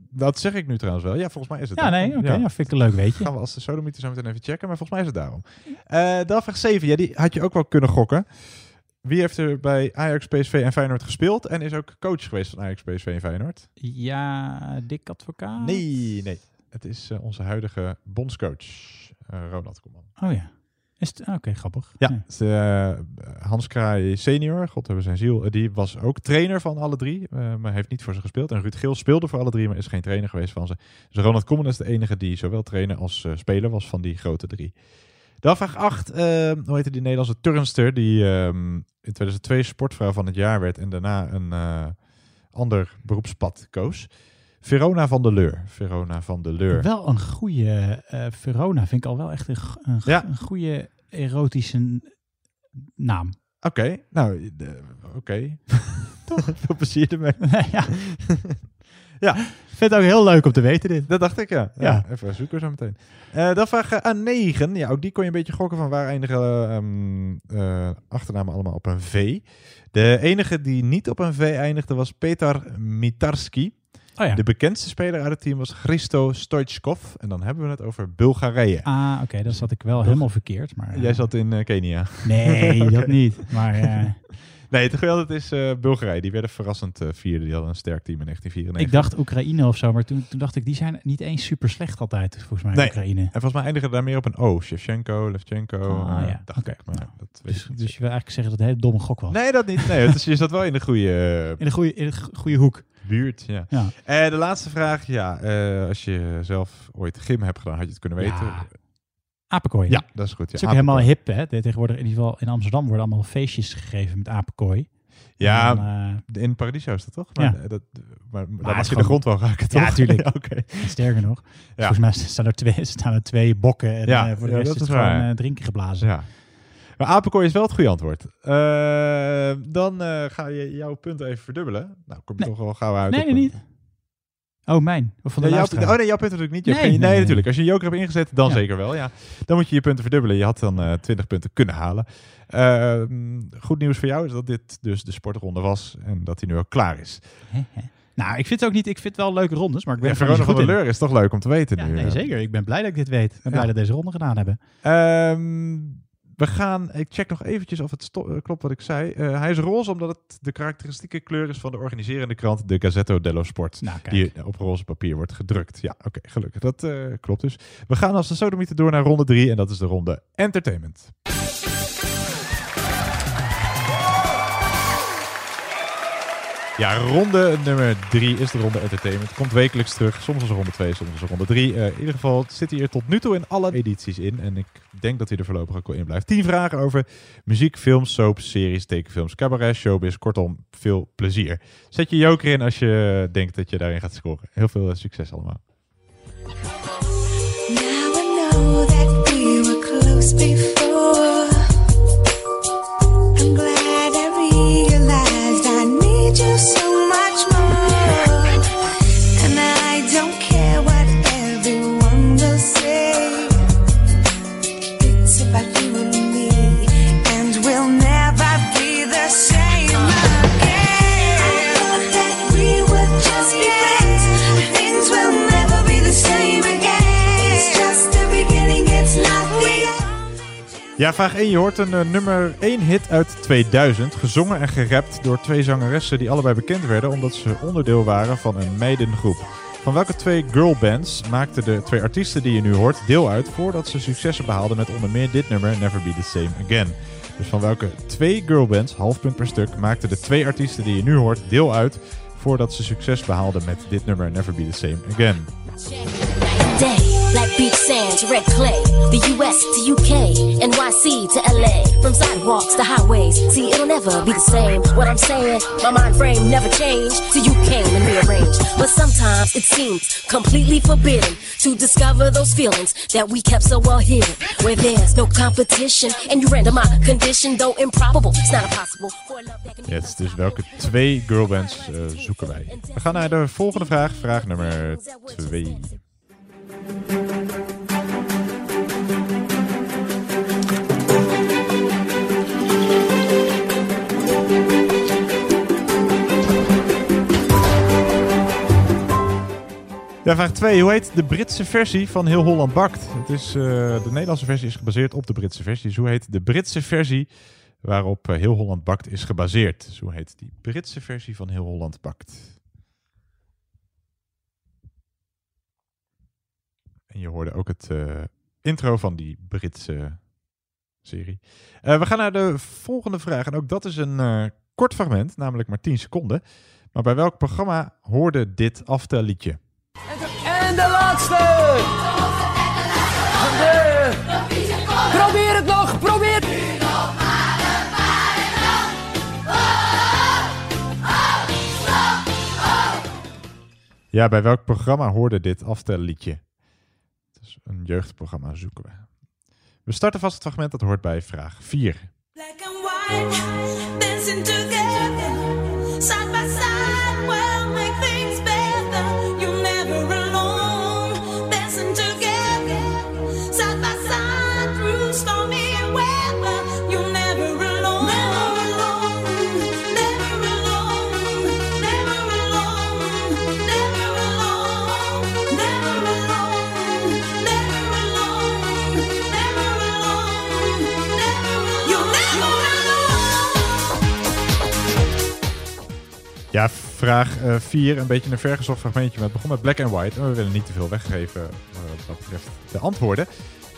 Dat zeg ik nu trouwens wel. Ja, volgens mij is het Ja, daarom. nee, oké. Ja, vind ik een leuk weetje. Gaan we als de sodomieter zo meteen even checken, maar volgens mij is het daarom. Eh dan vraag 7. Ja, die had je ook wel kunnen gokken. Wie heeft er bij Ajax, PSV en Feyenoord gespeeld en is ook coach geweest van Ajax, PSV en Feyenoord? Ja, Dick Advocaat? Nee, nee. Het is eh, onze huidige bondscoach, eh, Ronald Koeman. Oh ja. Is het, ah, Oké, grappig. Ja, het eh, Hans Kraai senior, God hebben zijn ziel, die was ook trainer van alle drie, maar heeft niet voor ze gespeeld. En Ruud Geel speelde voor alle drie, maar is geen trainer geweest van ze. Dus Ronald Koeman is de enige die zowel trainer als speler was van die grote drie. Dan vraag 8. hoe heette die Nederlandse turnster die ehm, in 2002 sportvrouw van het jaar werd en daarna een eh, ander beroepspad koos? Verona van der Leur. Verona van der Leur. Wel een goede eh, Verona vind ik al wel echt een, een, g- Ja. een goede erotische naam. Oké, nou, de- oké. <laughs> Veel plezier ermee. <laughs> ja. ja. Vind het ook heel leuk om te weten dit. Dat dacht ik, ja. ja. Ja. Even zoeken zo meteen. Eh, dan vraag eh, aan 9. Ja, ook die kon je een beetje gokken van waar eindigen eh, ehm, eh, achternamen allemaal op een V. De enige die niet op een V eindigde was Petar Mitarski. Oh ja. De bekendste speler uit het team was Christo Stoichkov. En dan hebben we het over Bulgarije. Ah, oké, dat zat ik wel helemaal verkeerd. Maar, Jij zat in Kenia. Nee, dat <laughs> niet. Maar Nee, het is eh, Bulgarije. Die werden verrassend eh, vierde. Die hadden een sterk team in 1994. ik dacht Oekraïne of zo, maar toen, toen dacht ik, die zijn niet eens super slecht altijd, volgens mij, Nee. Oekraïne. En volgens mij eindigen daar meer op een O. Shevchenko, Levchenko. Ah, ja. dacht ik. Maar dat Dus, dus je wil eigenlijk zeggen dat het een hele domme gok was. Nee, dat niet. Nee, het is, je zat wel in de goede, <laughs> In de goede, in de goede hoek. buurt. Ja. Ja. Eh, de laatste vraag. Ja, als je zelf ooit gym hebt gedaan, had je het kunnen weten. Ja. Apenkooi. Ja, dat is goed. Het is Ja, ook helemaal hip, hè? Tegenwoordig in ieder geval in Amsterdam worden allemaal feestjes gegeven met apenkooi. Ja, dan, eh, in Paradiso is dat toch? Maar, Ja. eh, dat, maar, het daar is mag je de grond wel raken, toch? <laughs> Ja, tuurlijk. Ja, Oké. Sterker nog. Ja. Volgens mij staan er twee, <laughs> staan er twee bokken en Ja, eh, voor de ja, rest dat is is het gewoon drinken geblazen. Ja. Maar apenkooi is wel het goede antwoord. Dan ga je jouw punt even verdubbelen. Nou, kom je toch wel gauw uit. Nee, nee, niet. Oh, mijn. Of van de Ja, jouw, oh nee, jouw punten natuurlijk niet. Nee, geen- nee, nee, nee. natuurlijk. Als je een joker hebt ingezet, dan Ja. zeker wel. Ja. Dan moet je je punten verdubbelen. Je had dan eh 20 punten kunnen halen. Ehm, goed nieuws voor jou is dat dit dus de sportronde was en dat hij nu ook klaar is. Nou, ik vind het ook niet. Ik vind het wel leuke rondes, maar ik ben En Verona van in. Leur is toch leuk om te weten Ja, nu. nee, eh. zeker. Ik ben blij dat ik dit weet. Ik ben blij dat we deze ronde gedaan hebben. Ehm, we gaan, ik check nog eventjes of het eh, klopt wat ik zei. Eh, hij is roze omdat het de karakteristieke kleur is van de organiserende krant, de Gazzetto dello Sport. Nou, die op roze papier wordt gedrukt. Ja, oké, gelukkig. Dat eh, klopt dus. We gaan als de sodomieter door naar ronde drie en dat is de ronde entertainment. Ja, ronde nummer drie is de ronde entertainment. Komt wekelijks terug. Soms er ronde twee, soms is er ronde drie. Eh, in ieder geval zit hij er tot nu toe in alle edities in. En ik denk dat hij er voorlopig ook wel in blijft. Tien vragen over muziek, films, soaps, series, tekenfilms, cabaret, showbiz. Kortom, veel plezier. Zet je joker in als je denkt dat je daarin gaat scoren. Heel veel eh, succes allemaal. Now that we were close before. Ja, vraag 1. Je hoort een eh, nummer 1 hit uit 2000. Gezongen en gerapt door twee zangeressen die allebei bekend werden omdat ze onderdeel waren van een meidengroep. Van welke twee girlbands maakten de twee artiesten die je nu hoort deel uit voordat ze successen behaalden met onder meer dit nummer Never Be The Same Again? Dus van welke twee girlbands, half punt per stuk, maakten de twee artiesten die je nu hoort deel uit voordat ze succes behaalden met dit nummer Never Be The Same Again? Day. Like beach sands, red clay. The US to UK, NYC to LA. From sidewalks to highways. See, it'll never be the same. What I'm saying, my mind frame never changed till you came and rearranged. But sometimes it seems completely forbidden to discover those feelings that we kept so well hidden. Where there's no competition and you render my condition, though improbable. It's not impossible Ja, het is dus welke twee girlbands eh, zoeken wij? We gaan naar de volgende vraag. Vraag nummer twee. Ja, vraag 2. Hoe heet de Britse versie van Heel Holland Bakt? Het is, eh, de Nederlandse versie is gebaseerd op de Britse versie. Dus hoe heet de Britse versie waarop eh, Heel Holland Bakt is gebaseerd? Dus hoe heet die Britse versie van Heel Holland Bakt? En je hoorde ook het eh, intro van die Britse serie. Eh, we gaan naar de volgende vraag. En ook dat is een eh, kort fragment, namelijk maar 10 seconden. Maar bij welk programma hoorde dit aftelliedje? En de laatste! De- Probeer het nog, probeer Ja, bij welk programma hoorde dit aftelliedje? Een jeugdprogramma zoeken we. We starten vast het fragment dat hoort bij vraag 4. Dancing together, side by side, Ja, vraag 4, een beetje een vergezocht fragmentje. Maar het begon met black and white. En we willen niet te veel weggeven eh, wat betreft de antwoorden.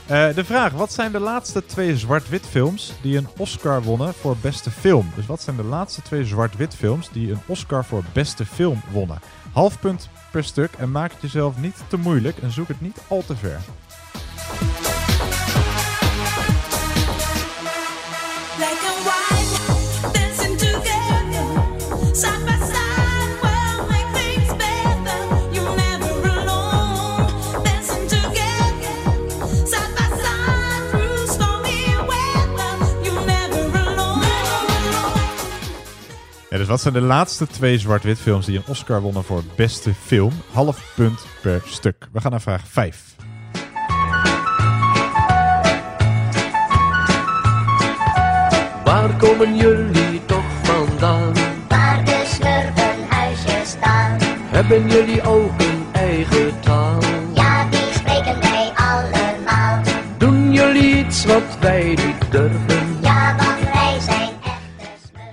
Eh, de vraag, wat zijn de laatste twee zwart-wit films die een Oscar wonnen voor beste film? Dus wat zijn de laatste twee zwart-wit films die een Oscar voor beste film wonnen? Half punt per stuk en maak het jezelf niet te moeilijk en zoek het niet al te ver. Wat zijn de laatste twee zwart-wit films die een Oscar wonnen voor beste film? Half punt per stuk. We gaan naar vraag 5. Waar komen jullie toch vandaan? Waar de smurfenhuisjes staan. Hebben jullie ook een eigen taal? Ja, die spreken wij allemaal. Doen jullie iets wat wij niet durven?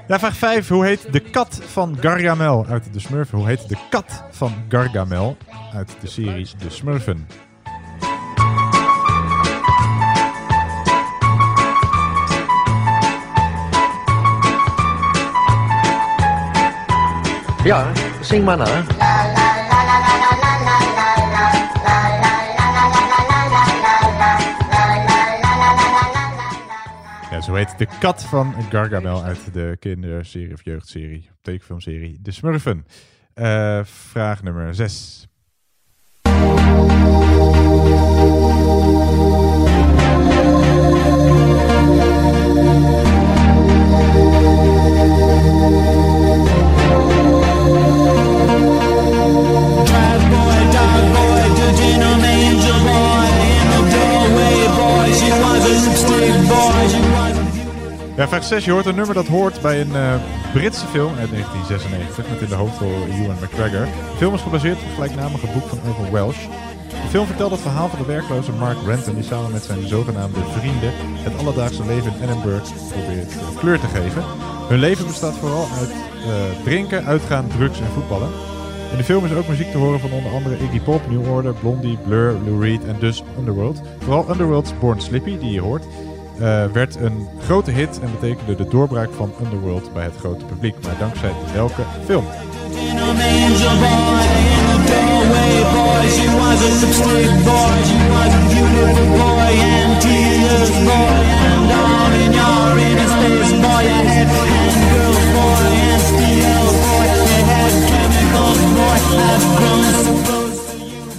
Ja, vraag 5. Hoe heet de kat van Gargamel uit de Smurfen? Hoe heet de kat van Gargamel uit de serie De Smurfen? Ja, zing maar na. Zo heet de kat van Gargamel uit de kinderserie of jeugdserie, tekenfilmserie De Smurfen. Eh, vraag nummer 6. Bad boy, Ja, vraag 6. Je hoort een nummer dat hoort bij een eh, Britse film uit 1996 met in de hoofdrol Ewan McGregor. De film is gebaseerd op het gelijknamige boek van Irving Welsh. De film vertelt het verhaal van de werkloze Mark Renton die samen met zijn zogenaamde vrienden het alledaagse leven in Edinburgh probeert eh, kleur te geven. Hun leven bestaat vooral uit eh, drinken, uitgaan, drugs en voetballen. In de film is ook muziek te horen van onder andere Iggy Pop, New Order, Blondie, Blur, Lou Reed en dus Underworld. Vooral Underworld's Born Slippy, die je hoort, eh, werd een grote hit en betekende de doorbraak van Underworld bij het grote publiek. Maar dankzij welke film?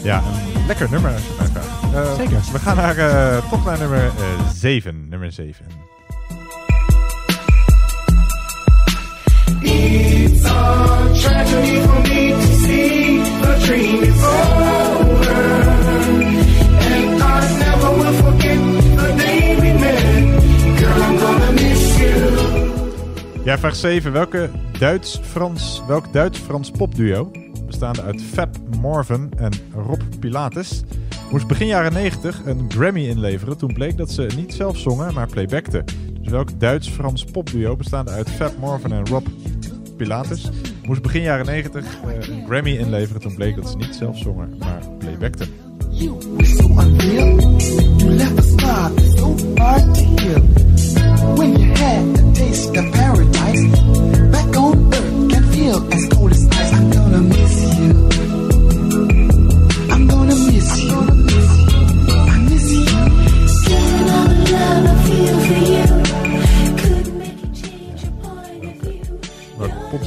Ja, een lekker nummer. Zeker. We gaan naar, eh toch naar nummer 7. nummer 7. It's a tragedy for me to see the dream is over. And I never will forget the day we met. Girl, I'm gonna miss you. Ja, vraag 7. Welke Duits-Frans, welk Duits-Frans popduo, bestaande uit Fab Morvan en Rob Pilatus, moest begin jaren 90 een Grammy inleveren toen bleek dat ze niet zelf zongen, maar playbackten. Dus welk Duits-Frans popduo, bestaande uit Fab Morvan en Rob Pilatus, moest begin jaren 90 eh, een Grammy inleveren toen bleek dat ze niet zelf zongen, maar playbackten. You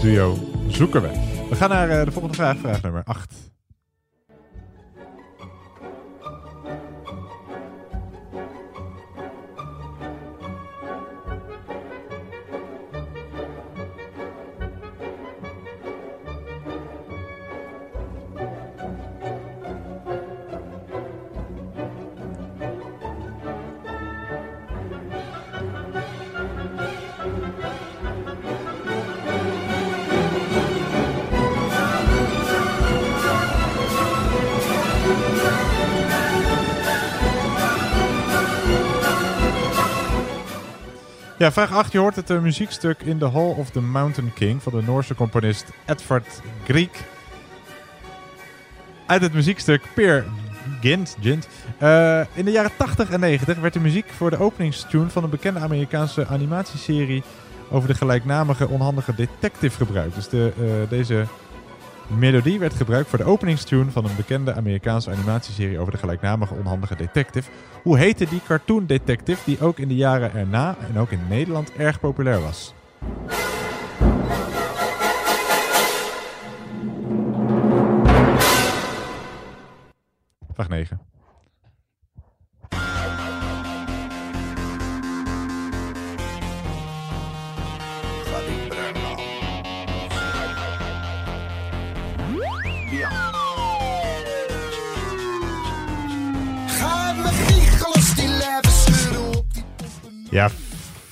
Popduo zoeken we? We gaan naar eh, de volgende vraag, vraag nummer 8. Vraag 8. Je hoort het eh, muziekstuk in The Hall of the Mountain King van de Noorse componist Edvard Grieg. Uit het muziekstuk Peer Gynt. Gynt. Eh, in de jaren 80 en 90 werd de muziek voor de openingstune van een bekende Amerikaanse animatieserie over de gelijknamige onhandige detective gebruikt. Dus de, eh, deze melodie werd gebruikt voor de openingstune van een bekende Amerikaanse animatieserie over de gelijknamige onhandige detective. Hoe heette die cartoon detective die ook in de jaren erna en ook in Nederland erg populair was? Vraag 9. Ja,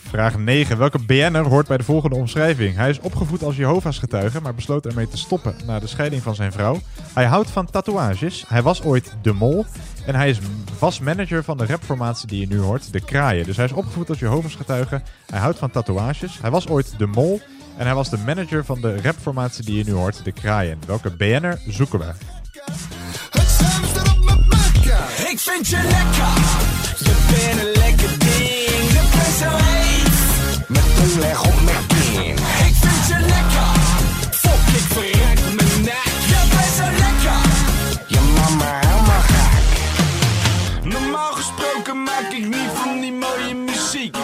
vraag 9. Welke BN'er hoort bij de volgende omschrijving? Hij is opgevoed als Jehovah's getuige, maar besloot ermee te stoppen na de scheiding van zijn vrouw. Hij houdt van tatoeages. Hij was ooit de mol. En hij is was manager van de rapformatie die je nu hoort, de Kraaien. Dus hij is opgevoed als Jehovah's getuige. Hij houdt van tatoeages. Hij was ooit de mol. En hij was de manager van de rapformatie die je nu hoort, de Kraaien. Welke BN'er zoeken we? Ik vind je lekker. Je bent een lekker ding. Zo heet. Met tong leg op mijn kin. Ik vind je lekker. Fok, ik verrek mijn nek. Je bent zo lekker. Je mama helemaal gek. Normaal gesproken maak ik niet van die mooie muziek.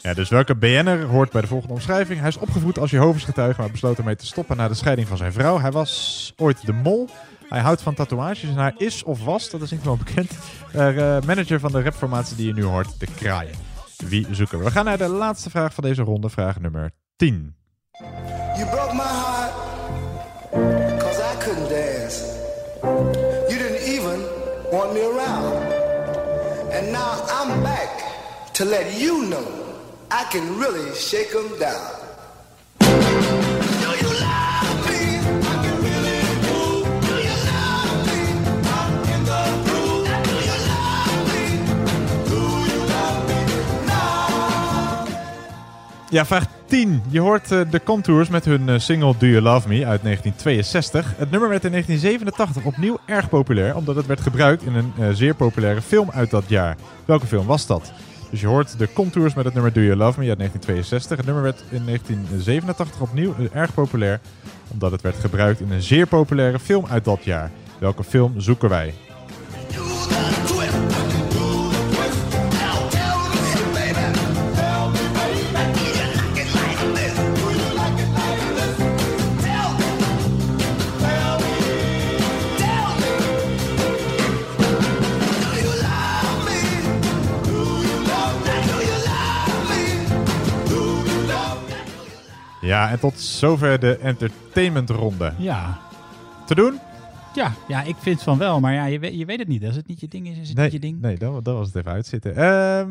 Ja, dus welke BN'er hoort bij de volgende omschrijving? Hij is opgevoed als Jehovah's getuige, maar besloot ermee te stoppen na de scheiding van zijn vrouw. Hij was ooit de mol. Hij houdt van tatoeages en hij is of was, dat is niet wel bekend, eh, manager van de rapformatie die je nu hoort, de Kraaien. Wie zoeken we? We gaan naar de laatste vraag van deze ronde, vraag nummer 10. You broke my heart, cause I couldn't dance. You didn't even want me around. And now I'm back to let you know I can really shake 'em down. Ja, vraag 10. Je hoort eh, de Contours met hun eh, single Do You Love Me uit 1962. Het nummer werd in 1987 opnieuw erg populair, omdat het werd gebruikt in een eh, zeer populaire film uit dat jaar. Welke film was dat? Dus je hoort de Contours met het nummer Do You Love Me uit 1962. Het nummer werd in 1987 opnieuw erg populair, omdat het werd gebruikt in een zeer populaire film uit dat jaar. Welke film zoeken wij? Ja, en tot zover de entertainmentronde. Ja. Te doen? Ja, ja, ik vind van wel, maar ja, je, weet, je weet het niet. Als het niet je ding is, is het Nee, niet je ding. nee dat, dat was het even uitzitten. Ehm,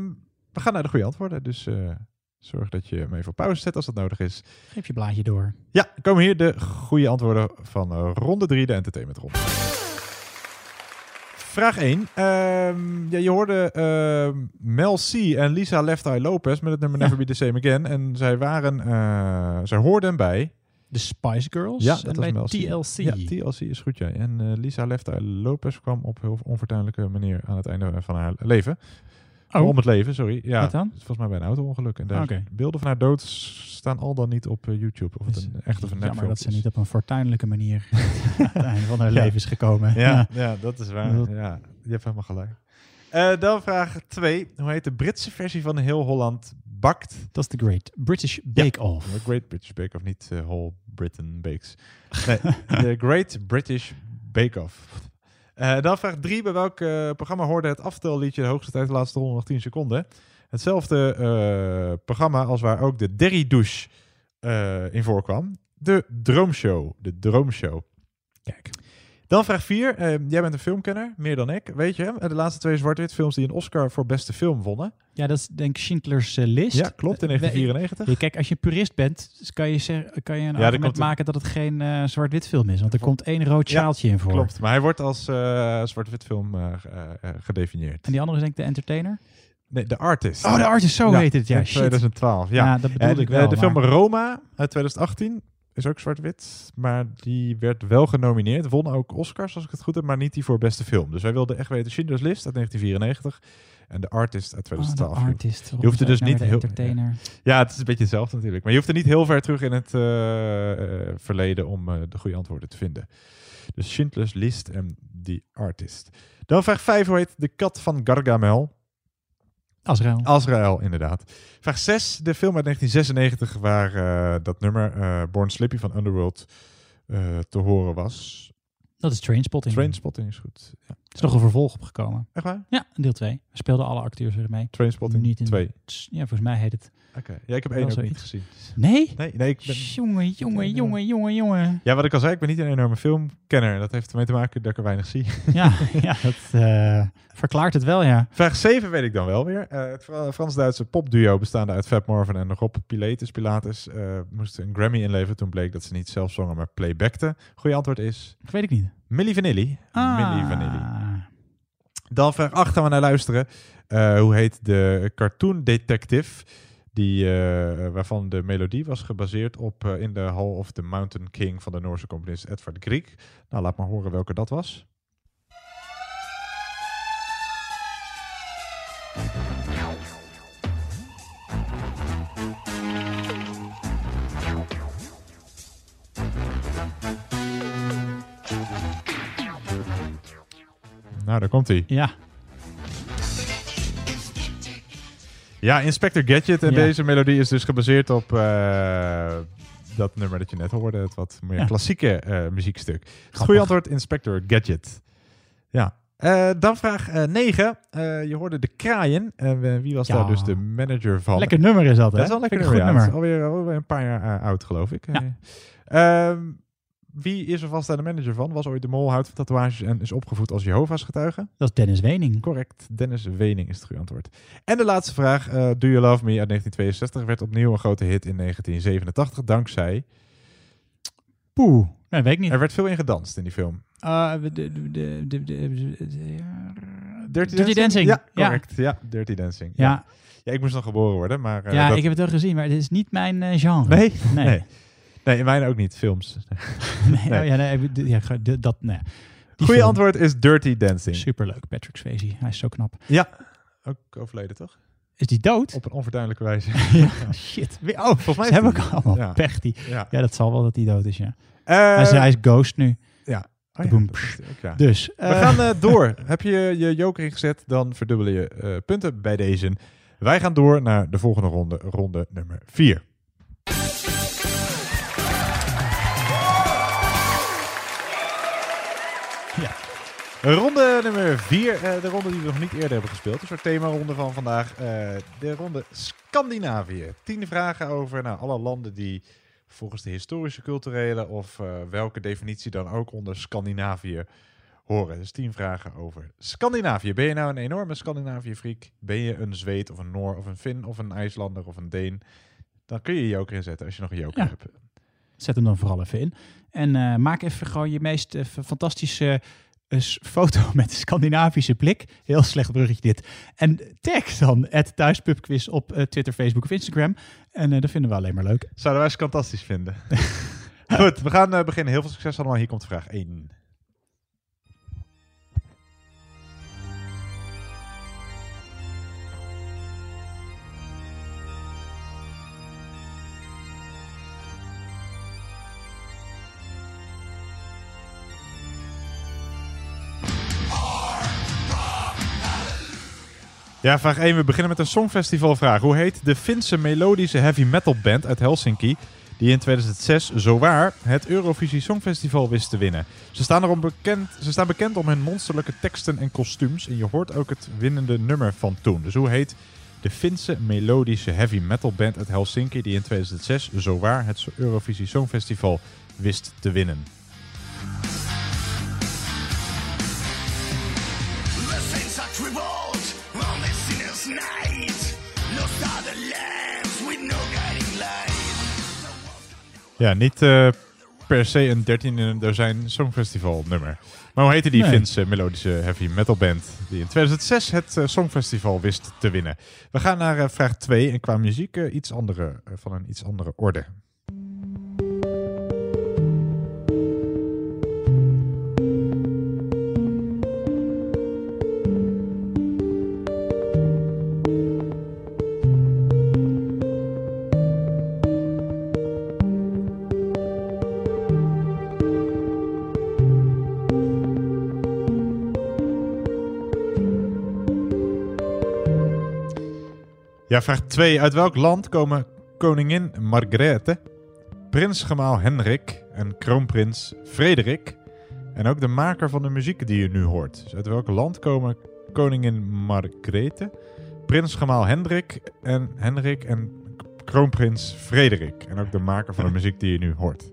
we gaan naar de goede antwoorden, dus eh, zorg dat je hem even op pauze zet als dat nodig is. Geef je blaadje door. Ja, komen hier de goede antwoorden van eh, ronde 3, de entertainmentronde. Vraag 1. Ehm, ja, je hoorde ehm, Mel C en Lisa Left Eye Lopez met het nummer Never Be The Same Again. En zij waren, eh, zij hoorden bij... De Spice Girls Ja, en dat bij was Mel C. TLC. Ja, TLC is goed, ja. En eh, Lisa Left Eye Lopez kwam op heel onfortuinlijke manier aan het einde van haar leven. Oh. Om het leven, sorry. Ja, Wat dan? Volgens mij bij een auto-ongeluk. En daar beelden van haar dood staan al dan niet op eh, YouTube. Of het een echt of een Jammer nepfilm dat ze niet op een fortuinlijke manier <laughs> aan het einde van haar Ja. leven is gekomen. Ja, ja, dat is waar. Dat- Ja, je hebt helemaal gelijk. Eh, dan vraag 2. Hoe heet de Britse versie van Heel Holland Bakt? Dat is de Great British Bake Off. The Great British Bake Off, niet eh, Whole Britain Bakes. Nee, de <laughs> Great British Bake Off. Eh, dan vraag 3. Bij welk eh, programma hoorde het aftelliedje de hoogste tijd de laatste ronde nog 10 seconden? Hetzelfde eh, programma als waar ook de Derry Douche in voorkwam. De Droomshow. De Droomshow. Kijk. Dan vraag 4. jij bent een filmkenner, meer dan ik. Weet je, de laatste twee zwart-wit films die een Oscar voor beste film wonnen. Ja, dat is denk ik Schindler's eh, List. Ja, klopt, in Eh, 1994. Ja, kijk, als je purist bent, kan je, zeggen, kan je een Ja, argument maken dat het geen eh, zwart-wit film is. Want er komt één rood sjaaltje in voor. Klopt, maar hij wordt als eh, zwart-wit film eh, eh, eh, gedefinieerd. En die andere is denk ik de Entertainer? Nee, The Artist. Oh, The Artist, zo heet het, ja, in shit. 2012, ja. Ja, dat bedoelde ik eh, wel, De film Roma uit 2018 is ook zwart-wit, maar die werd wel genomineerd. Won ook Oscars, als ik het goed heb, maar niet die voor beste film. Dus wij wilden echt weten Schindler's List uit 1994 en The Artist uit 2012. Oh, Artist. Je hoeft er dus nou niet de heel... Entertainer? Ja, het is een beetje hetzelfde natuurlijk. Maar je hoeft er niet heel ver terug in het eh, eh, verleden om eh, de goede antwoorden te vinden. Dus Schindler's List en The Artist. Dan vraag 5, hoe heet de kat van Gargamel? Azrael. Azrael, inderdaad. Vraag 6, de film uit 1996 waar eh, dat nummer eh, Born Slippy van Underworld eh, te horen was. Dat is Trainspotting. Trainspotting is goed. Ja. Er is nog een vervolg opgekomen. Echt waar? Ja, deel 2. Speelden alle acteurs er mee. Trainspotting Niet in 2. Ja, volgens mij heet het. Ja, ik heb één ook niet gezien. Nee? Nee, nee ik ben... Jongen, jongen, jongen, jongen, jongen. Ja, wat ik al zei, ik ben niet een enorme filmkenner. En dat heeft ermee te maken dat ik er weinig zie. Ja, <laughs> ja dat eh, verklaart het wel, ja. Vraag 7 weet ik dan wel weer. Eh, het Fra- Frans-Duitse popduo bestaande uit Fat Marvin en Rob Pilatus, Pilatus eh, moest een Grammy inleveren. Toen bleek dat ze niet zelf zongen, maar playbackten. Goeie antwoord is... Dat weet ik niet. Milli Vanilli. Ah. Milli Vanilli. Dan vraag 8 gaan we naar luisteren. Eh, hoe heet de cartoon detective? Die, eh, waarvan de melodie was gebaseerd op eh, In the Hall of the Mountain King van de Noorse componist Edvard Grieg. Nou, laat maar horen welke dat was. Nou, daar komt hij. Ja. Ja, Inspector Gadget. En Ja. deze melodie is dus gebaseerd op eh, dat nummer dat je net hoorde. Het wat meer Ja. klassieke eh, muziekstuk. Het goede antwoord, Inspector Gadget. Ja. Eh, dan vraag 9. je hoorde de kraaien. En wie was Ja. daar dus de manager van? Lekker nummer is dat, hè? Dat is wel een lekker nummer, is alweer, alweer een paar jaar oud, geloof ik. Wie is er vast daar de manager van? Was ooit de mol, houdt van tatoeages en is opgevoed als Jehovah's getuige? Dat is Dennis Wening. Correct. Dennis Wening is het goede antwoord. En de laatste vraag. eh, Do You Love Me uit 1962 werd opnieuw een grote hit in 1987 dankzij... Poeh, nee, weet ik niet. Er werd veel in gedanst in die film. Uh, de, de, de, Dirty, Dirty Dancing. Ja, correct. Ja, Dirty Dancing. Ja. ja, ik moest nog geboren worden, maar... eh, ja, dat- ik heb het wel gezien, maar het is niet mijn eh, genre. Nee? Nee. nee. Nee, in mijn ook niet. Films. <laughs> Nee, Nee. Oh, ja, nee, ja, dat, nee. Die Goeie film. antwoord is Dirty Dancing. Superleuk, Patrick Swayze. Hij is zo knap. Ja, ook overleden toch? Is die dood? Op een onverduidelijke wijze. <laughs> ja, shit. Oh, Volgens mij hebben ook allemaal ja. pech. Die. Ja. Ja. dat zal wel dat hij dood is, ja. Eh, hij, is, hij is ghost nu. Ja. Oh ja, boom. ook. Dus, We eh, gaan eh, <laughs> door. Heb je je joker ingezet, dan verdubbel je eh, punten bij deze. Wij gaan door naar de volgende ronde, ronde nummer 4. Ronde nummer 4, de ronde die we nog niet eerder hebben gespeeld. Een soort themaronde van vandaag. eh, de ronde Scandinavië. Tien vragen over nou, alle landen die volgens de historische, culturele of eh, welke definitie dan ook onder Scandinavië horen. Dus tien vragen over Scandinavië. Ben je nou een enorme Scandinavië-freak? Ben je een Zweed of een Noor of een Fin of een IJslander of een Deen? Dan kun je je joker inzetten als je nog een joker Ja. hebt. Zet hem dan vooral even in. En eh, maak even gewoon je meest eh, fantastische s- foto <laughs> met een Scandinavische blik. Heel slecht bruggetje dit. En tag dan het thuispubquiz op eh, Twitter, Facebook of Instagram. En eh, dat vinden we alleen maar leuk. Zouden wij ze fantastisch vinden. <laughs> Goed, we gaan eh, beginnen. Heel veel succes allemaal. Hier komt vraag 1. Ja, vraag 1. We beginnen met een songfestivalvraag. Hoe heet de Finse melodische heavy metal band uit Helsinki die in 2006 zowaar het Eurovisie Songfestival wist te winnen? Ze staan, erom bekend, ze staan bekend om hun monsterlijke teksten en kostuums en je hoort ook het winnende nummer van toen. Dus hoe heet de Finse melodische heavy metal band uit Helsinki die in 2006 zowaar het Eurovisie Songfestival wist te winnen? Ja, niet eh, per se een 13 in een dozijn Songfestival nummer. Maar hoe heette die Nee. Finse melodische heavy metal band die in 2006 het eh, Songfestival wist te winnen? We gaan naar eh, vraag 2 en qua muziek iets andere, van een iets andere orde. Vraag 2. Uit welk land komen koningin Margrethe, prinsgemaal Henrik en kroonprins Frederik en ook de maker van de muziek die je nu hoort? Dus uit welk land komen koningin Margrethe, prinsgemaal Hendrik en Henrik en kroonprins Frederik en ook de maker van de muziek die je nu hoort?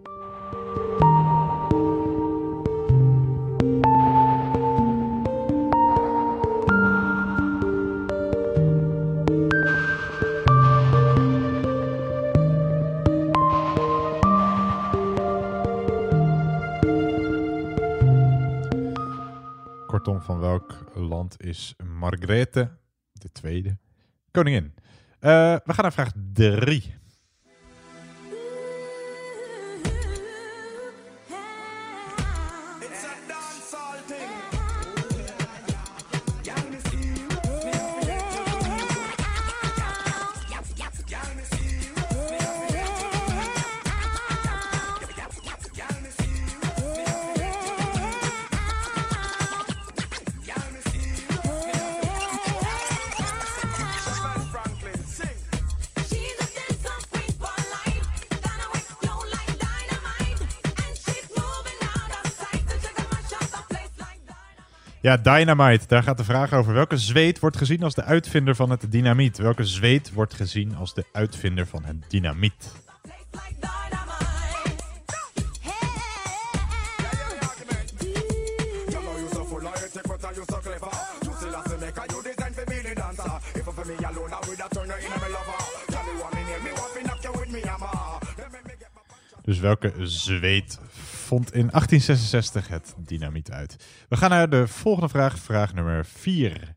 Kortom, van welk land is Margrethe, de tweede, koningin? Eh, we gaan naar vraag 3. Ja, Dynamite. Daar gaat de vraag over. Welke zweet wordt gezien als de uitvinder van het dynamiet? Welke zweet wordt gezien als de uitvinder van het dynamiet? Dus welke zweet vond in 1866 het dynamiet uit? We gaan naar de volgende vraag. Vraag nummer 4.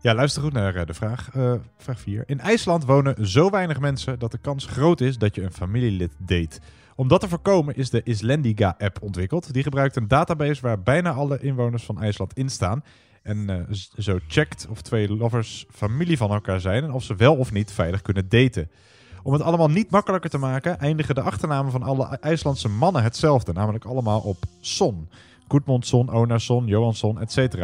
Ja, luister goed naar eh, de vraag. Eh, vraag 4. In IJsland wonen zo weinig mensen dat de kans groot is dat je een familielid date. Om dat te voorkomen is de Islandiga-app ontwikkeld. Die gebruikt een database waar bijna alle inwoners van IJsland in staan. En eh, zo checkt of twee lovers familie van elkaar zijn en of ze wel of niet veilig kunnen daten. Om het allemaal niet makkelijker te maken, eindigen de achternamen van alle IJslandse mannen hetzelfde. Namelijk allemaal op Son. Gudmundsson, Onarsson, Johansson, etc.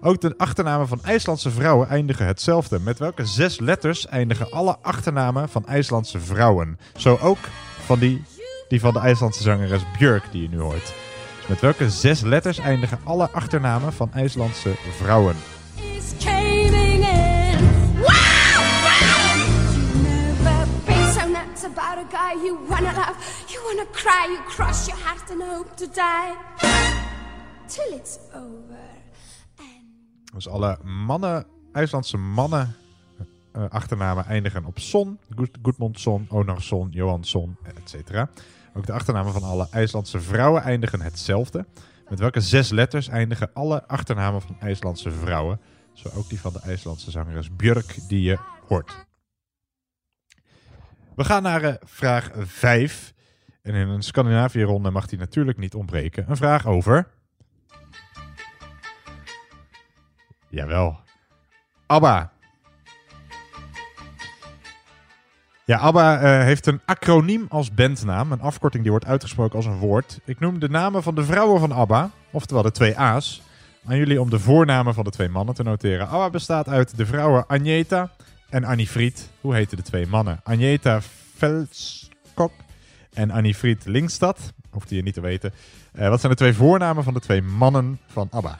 Ook de achternamen van IJslandse vrouwen eindigen hetzelfde. Met welke zes letters eindigen alle achternamen van IJslandse vrouwen? Zo ook van die, die van de IJslandse zangeres Björk die je nu hoort. Met welke zes letters eindigen alle achternamen van IJslandse vrouwen? Guy you wanna love, you wanna cry, you cross your heart and hope to die till it's over. Dus alle mannen, IJslandse mannen eh, achternamen eindigen op Son, Gud- Gudmundsson, Onarsson, Johansson, etc. Ook de achternamen van alle IJslandse vrouwen eindigen hetzelfde. Met welke zes letters eindigen alle achternamen van IJslandse vrouwen? Zo ook die van de IJslandse zangeres Björk die je hoort. We gaan naar eh, vraag 5. En in een Scandinavië-ronde mag die natuurlijk niet ontbreken. Een vraag over... Jawel. ABBA. Ja, ABBA eh, heeft een acroniem als bandnaam. Een afkorting die wordt uitgesproken als een woord. Ik noem de namen van de vrouwen van ABBA, oftewel de twee A's, aan jullie om de voornamen van de twee mannen te noteren. ABBA bestaat uit de vrouwen Agneta en Annie Fried. Hoe heten de twee mannen? Agneta Velskok en Annie Fried Linkstad. Hoeft je niet te weten. Eh, wat zijn de twee voornamen van de twee mannen van ABBA?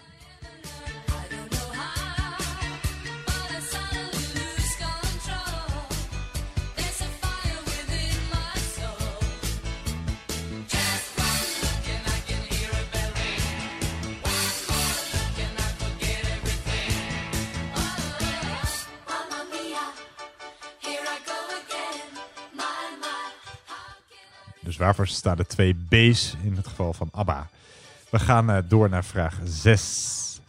Waarvoor staan de twee B's in het geval van ABBA? We gaan eh, door naar vraag 6.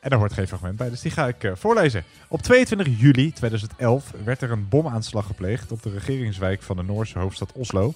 En daar hoort geen fragment bij, dus die ga ik eh, voorlezen. Op 22 juli 2011 werd er een bomaanslag gepleegd op de regeringswijk van de Noorse hoofdstad Oslo.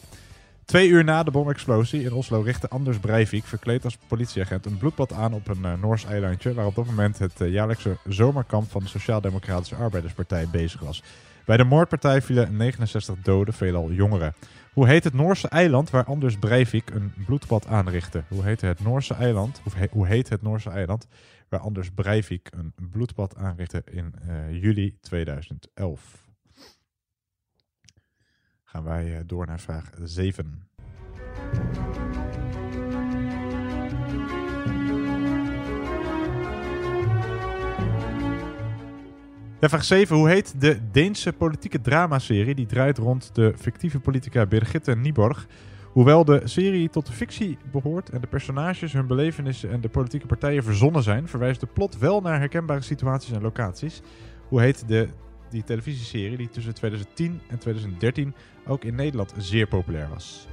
Twee uur na de bomexplosie in Oslo richtte Anders Breivik, verkleed als politieagent, een bloedbad aan op een eh, Noors eilandje, waar op dat moment het jaarlijkse zomerkamp van de Sociaal-Democratische Arbeiderspartij bezig was. Bij de moordpartij vielen 69 doden, veelal jongeren. Hoe heet het Noorse eiland waar Anders Breivik een bloedbad aanrichtte? Hoe heet het Noorse eiland? Hoe, he- hoe heet het Noorse eiland waar Anders Breivik een bloedbad aanrichtte in eh, juli 2011? Gaan wij eh, door naar vraag 7. Ja, vraag 7. Hoe heet de Deense politieke dramaserie die draait rond de fictieve politica Birgitte Nyborg? Hoewel de serie tot de fictie behoort en de personages, hun belevenissen en de politieke partijen verzonnen zijn, verwijst de plot wel naar herkenbare situaties en locaties. Hoe heet de, die televisieserie die tussen 2010 en 2013 ook in Nederland zeer populair was?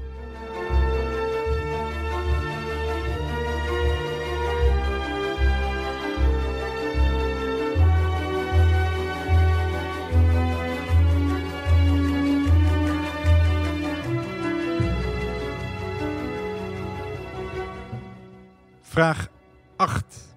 Vraag 8.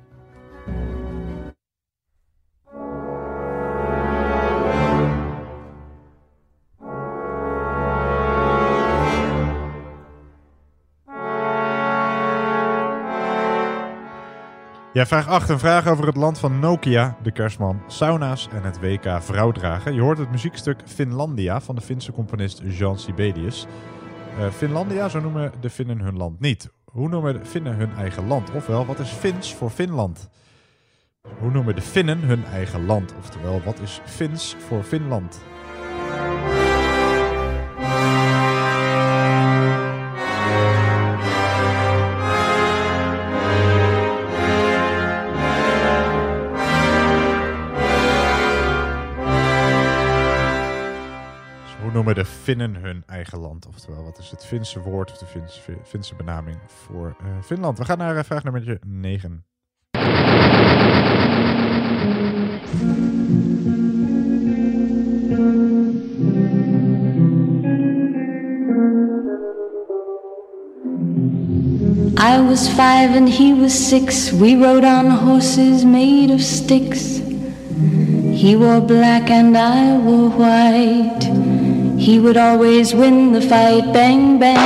Ja, vraag 8. Een vraag over het land van Nokia, de kerstman, sauna's en het WK vrouwdragen. Je hoort het muziekstuk Finlandia van de Finse componist Jean Sibelius. Eh, Finlandia, zo noemen de Finnen hun land niet. Hoe noemen de Finnen hun eigen land? Ofwel, wat is Fins voor Finland? Hoe noemen de Finnen hun eigen land? Oftewel, wat is Fins voor Finland? Noemen de Finnen hun eigen land? Oftewel, wat is het Finse woord of de Finse, Finse benaming voor eh, Finland? We gaan naar eh, vraag nummer 9. I was five and he was six. We rode on horses made of sticks. He wore black and I wore white. He would always win the fight. Bang, bang.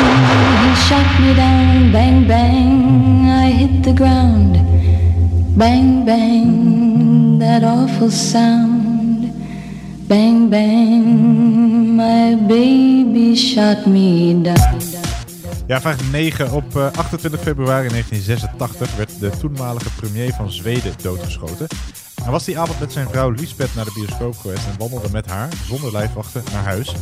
He shot me down. Bang, bang. I hit the ground. Bang, bang. That awful sound. Bang, bang. My baby shot me down. Ja, vraag 9. Op eh, 28 februari 1986 werd de toenmalige premier van Zweden doodgeschoten. Hij was die avond met zijn vrouw Lisbeth naar de bioscoop geweest en wandelde met haar, zonder lijfwachten, naar huis.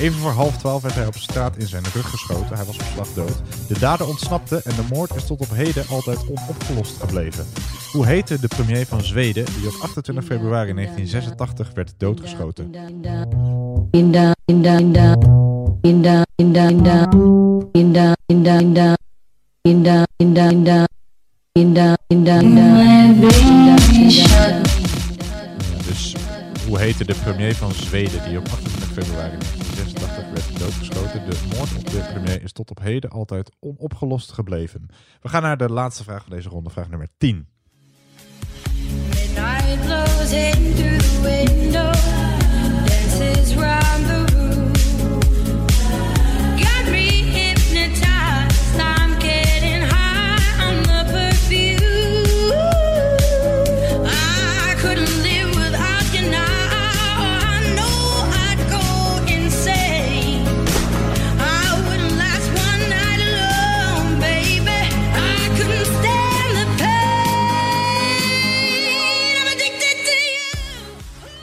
Even voor half twaalf werd hij op straat in zijn rug geschoten. Hij was op slag dood. De dader ontsnapte en de moord is tot op heden altijd onopgelost gebleven. Hoe heette de premier van Zweden die op 28 februari 1986 werd doodgeschoten? Hoe heette de premier van Zweden die op 28 februari 1986 werd doodgeschoten? De moord op de premier is tot op heden altijd onopgelost gebleven. We gaan naar de laatste vraag van deze ronde, vraag nummer 10. Midnight blows in through the window,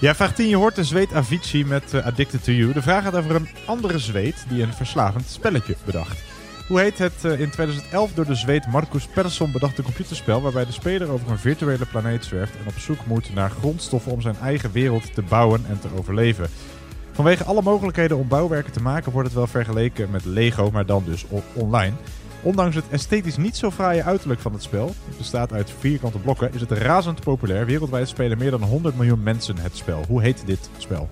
Ja, vraag 10. Je hoort de zweet Avicii met eh, Addicted to You. De vraag gaat over een andere zweet die een verslavend spelletje bedacht. Hoe heet het eh, in 2011 door de zweet Marcus Persson bedachte computerspel waarbij de speler over een virtuele planeet zwerft en op zoek moet naar grondstoffen om zijn eigen wereld te bouwen en te overleven? Vanwege alle mogelijkheden om bouwwerken te maken wordt het wel vergeleken met Lego, maar dan dus online. Ondanks het esthetisch niet zo fraaie uiterlijk van het spel, het bestaat uit vierkante blokken, is het razend populair. Wereldwijd spelen meer dan 100 miljoen mensen het spel. Hoe heet dit spel?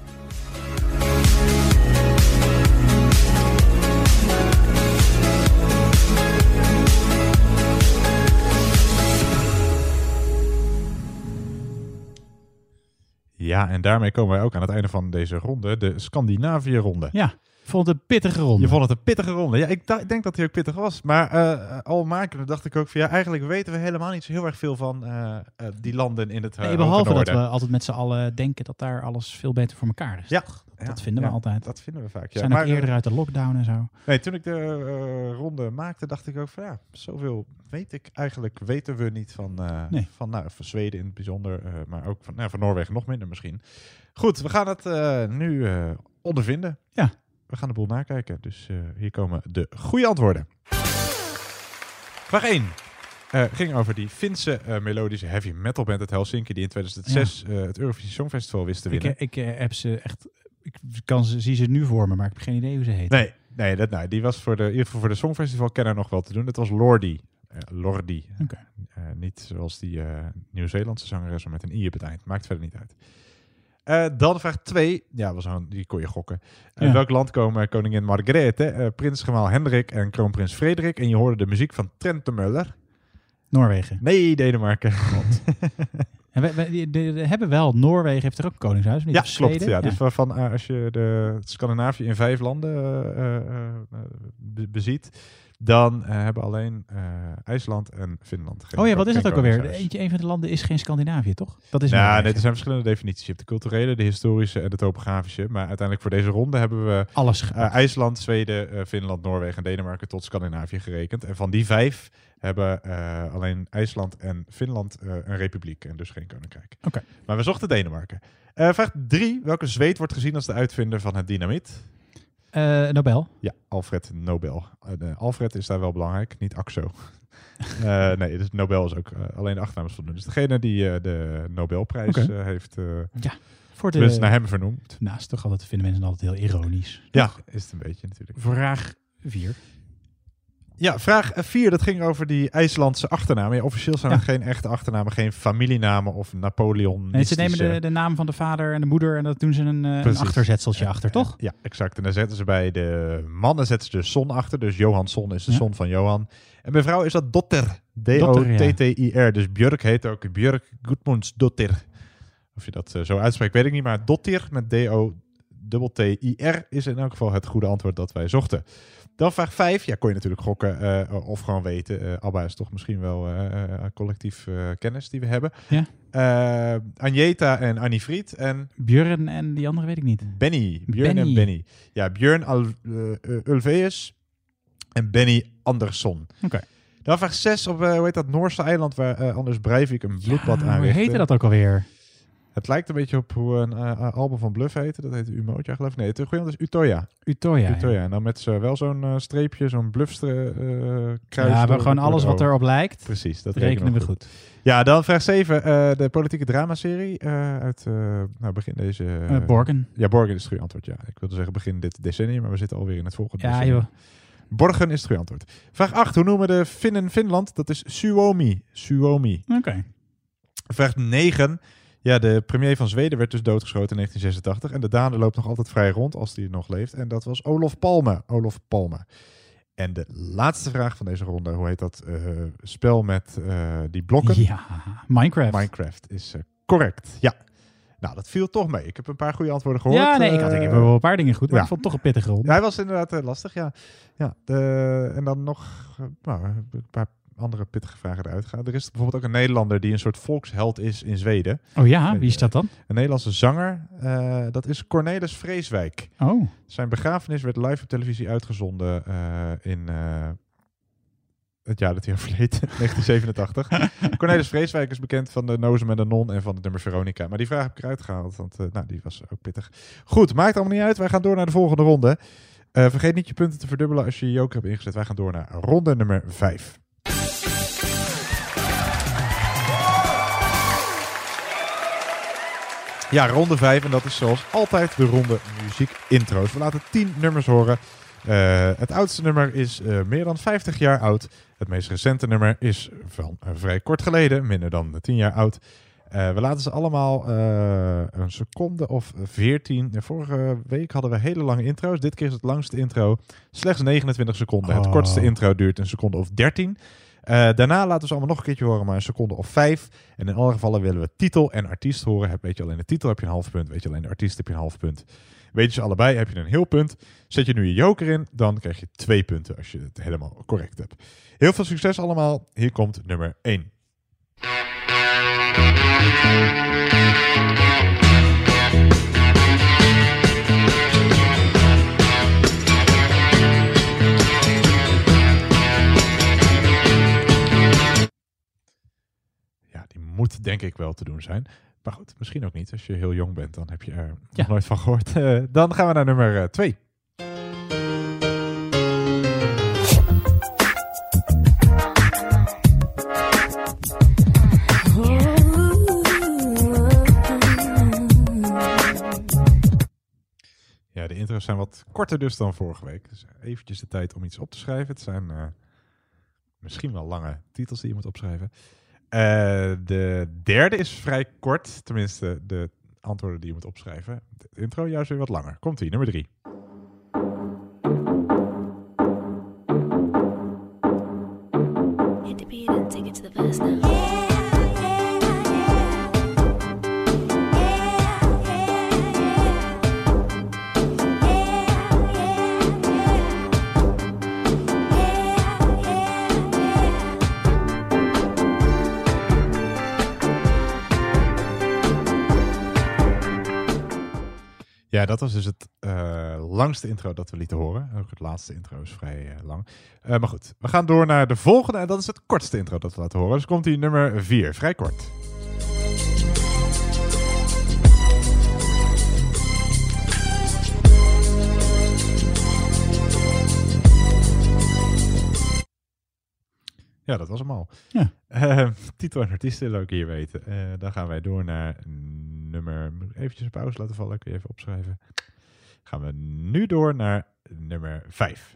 Ja, en daarmee komen wij ook aan het einde van deze ronde, de Scandinavië-ronde. Ja, vond het een pittige ronde. Je vond het een pittige ronde. Ja, ik, ik denk dat hij ook pittig was. Maar eh, al makende dacht ik ook van ja, eigenlijk weten we helemaal niet zo heel erg veel van eh, eh, die landen in het uh, Nee, behalve dat we altijd met z'n allen denken dat daar alles veel beter voor elkaar is. Ja, toch? ja, dat vinden ja, we altijd. Dat vinden we vaak. Ja. zijn Maar, ook eerder uit de lockdown en zo. Nee, toen ik de ronde maakte, dacht ik ook van ja, zoveel weet ik eigenlijk, weten we niet van, Nee. van, nou, van Zweden in het bijzonder, maar ook van, nou, van Noorwegen nog minder misschien. Goed, we gaan het nu ondervinden. Ja. We gaan de boel nakijken, dus eh, hier komen de goede antwoorden. Vraag 1. eh, ging over die Finse eh, melodische heavy metal band uit Helsinki die in 2006 eh, het Eurovisie Songfestival wist te Ik, winnen. ik eh, heb ze echt... Ik kan ze, zie ze nu voor me, maar ik heb geen idee hoe ze heet. Nee, nee, dat, nou, die was voor de, in ieder geval voor de Songfestival kenner nog wel te doen. Dat was Lordi. Lordi. Niet zoals die Nieuw-Zeelandse zangeres, met een i op het eind. Maakt verder niet uit. Eh, dan vraag 2. Ja, was een, die kon je gokken. Uit Ja. welk land komen koningin Margrethe, eh, prins-gemaal Hendrik en kroonprins Frederik? En je hoorde de muziek van Trent de Muller. Noorwegen. Nee, Denemarken. <laughs> En we, hebben wel, Noorwegen heeft er ook een koningshuis, niet? Ja, klopt. Ja. Dus waarvan eh, als je de Scandinavië in vijf landen eh, eh, eh, be- beziet, dan eh, hebben alleen eh, IJsland en Finland. geen Oh ja, wat is dat ook alweer? Eentje, een van de landen is geen Scandinavië, toch? Dat is Ja, Noorwegen. nee, er zijn verschillende definities. Je hebt de culturele, de historische en de topografische. Maar uiteindelijk voor deze ronde hebben we Alles eh. IJsland, Zweden, Finland, Noorwegen en Denemarken tot Scandinavië gerekend. En van die vijf hebben alleen IJsland en Finland een republiek en dus geen koninkrijk. Oké. Maar we zochten Denemarken. Vraag drie. Welke Zweed wordt gezien als de uitvinder van het dynamiet? Eh, Nobel. Ja, Alfred Nobel. Eh, Alfred is daar wel belangrijk, niet Axo. <laughs> Eh, nee, dus Nobel is ook alleen de achternaam is voldoende. Dus degene die de Nobelprijs heeft, Ja, voor de... tenminste naar hem vernoemd. Naast toch altijd vinden mensen altijd heel ironisch. Ja, is het een beetje natuurlijk. Vraag 4. Ja, vraag 4, dat ging over die IJslandse achternamen. Ja, officieel zijn Ja. het geen echte achternamen, geen familienamen of Napoleon. Nee, ze nemen de, de naam van de vader en de moeder en dat doen ze een, eh, een achterzetseltje achter, toch? Ja, exact. En dan zetten ze bij de mannen zetten ze de son achter. Dus Johansson is de son van Johan. En bij vrouwen is dat dotter. Dotter. D-O-T-T-I-R. Dus Björk heet ook Björk Gudmundsdottir. Of je dat eh, zo uitspreekt, weet ik niet. Maar dottir met D-O dubbel T-I-R is in elk geval het goede antwoord dat wij zochten. Dan vraag 5. Ja, kon je natuurlijk gokken eh, of gewoon weten. Eh Abba is toch misschien wel eh, collectief kennis die we hebben. Ja. Agneta en Annie Fried en Björn en die andere weet ik niet. Benny. Björn en Benny. Ja, Björn Al Ulveus en Benny Andersson. Oké. Dan vraag 6 op, hoe heet dat, Noorse eiland waar Anders Breivik een bloedbad hoe aanrichtte. heette dat ook alweer? Het lijkt een beetje op hoe een eh, album van Bluff heette. Dat heette Umoja geloof ik. Nee, het goede antwoord is Utoya. Utoya, ja. Utoya. En dan met zo, wel zo'n eh, streepje, zo'n bluffstre eh kruis. Ja, we gewoon alles wat erop lijkt. Precies, dat rekenen we goed. Ja, dan vraag 7. eh, de politieke dramaserie eh, uit eh, nou, begin deze... Eh, Borgen. Ja, Borgen is het goede antwoord, ja. Ik wilde zeggen begin dit decennium, maar we zitten alweer in het volgende Ja, decennium. joh. Borgen is het goede antwoord. Vraag 8. Hoe noemen de Finnen Finland? Dat is Suomi. Suomi. Oké. Vraag 9. Ja, de premier van Zweden werd dus doodgeschoten in 1986. En de dader loopt nog altijd vrij rond als hij nog leeft. En dat was Olof Palme. Olof Palme. En de laatste vraag van deze ronde. Hoe heet dat eh, spel met eh, die blokken? Ja, Minecraft. Minecraft is eh, correct. Ja. Nou, dat viel toch mee. Ik heb een paar goede antwoorden gehoord. Ja, nee, ik had ik Eh, wel een paar dingen goed, maar ja. ik vond het toch een pittige ronde. ja, hij was inderdaad lastig, ja. ja de, en dan nog nou, een paar andere pittige vragen eruit gaan. Er is bijvoorbeeld ook een Nederlander die een soort volksheld is in Zweden. Oh ja, wie is dat dan? Een Nederlandse zanger. eh, dat is Cornelis Vreeswijk. Oh. Zijn begrafenis werd live op televisie uitgezonden eh, in eh, het jaar dat hij overleed, <laughs> 1987. <laughs> Cornelis Vreeswijk is bekend van de Nozem en de Non en van het nummer Veronica. Maar die vraag heb ik eruit gehaald, want eh, nou, die was ook pittig. Goed, maakt allemaal niet uit. Wij gaan door naar de volgende ronde. Eh, vergeet niet je punten te verdubbelen als je je joker hebt ingezet. Wij gaan door naar ronde nummer 5. Ja, ronde 5. En dat is zoals altijd de ronde muziek intro's. We laten 10 nummers horen. Eh, het oudste nummer is eh, meer dan 50 jaar oud. Het meest recente nummer is van eh, vrij kort geleden, minder dan 10 jaar oud. We laten ze allemaal een seconde of 14. De vorige week hadden we hele lange intro's. Dit keer is het langste intro slechts 29 seconden. Het Oh. kortste intro duurt een seconde of 13. Eh, daarna laten we ze allemaal nog een keertje horen, maar een seconde of vijf. En in alle gevallen willen we titel en artiest horen. Heb, weet je alleen de titel, heb je een half punt. Weet je alleen de artiest, heb je een half punt. Weet je ze allebei, heb je een heel punt. Zet je nu je joker in, dan krijg je twee punten als je het helemaal correct hebt. Heel veel succes allemaal. Hier komt nummer 1. Moet denk ik wel te doen zijn. Maar goed, misschien ook niet. Als je heel jong bent, dan heb je er nog nooit van gehoord. Eh, dan gaan we naar nummer 2. Ja, de intro's zijn wat korter dus dan vorige week. Dus eventjes de tijd om iets op te schrijven. Het zijn eh, misschien wel lange titels die je moet opschrijven. Eh, de derde is vrij kort. Tenminste, de antwoorden die je moet opschrijven. De intro juist weer wat langer. Komt ie, nummer drie. Dat was dus het eh, langste intro dat we lieten horen. Ook het laatste intro is vrij eh, lang. Eh, maar goed, we gaan door naar de volgende. En dat is het kortste intro dat we laten horen. Dus komt hier nummer 4. Vrij kort. Ja, dat was hem al. Ja. <laughs> Titel en artiest wil ik hier weten. Eh, dan gaan wij door naar nummer... Eventjes een pauze laten vallen? Kun je even opschrijven? Gaan we nu door naar nummer 5.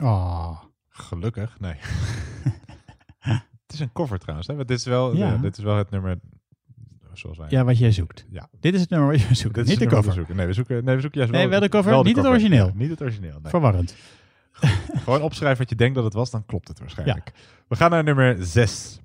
Oh. Gelukkig, nee. <laughs> het is een cover trouwens. Hè? want Dit, is wel, Ja. eh, dit is wel het nummer zoals wij. Ja, wat jij zoekt. Ja. Dit is het nummer wat je zoekt. Dit niet de cover. zoeken. Nee, we zoeken, nee, we zoeken juist Nee, wel de cover, niet het origineel. Ja, niet het origineel. Nee. Verwarrend. Gewoon opschrijven wat je denkt dat het was, dan klopt het waarschijnlijk. We gaan naar nummer 6.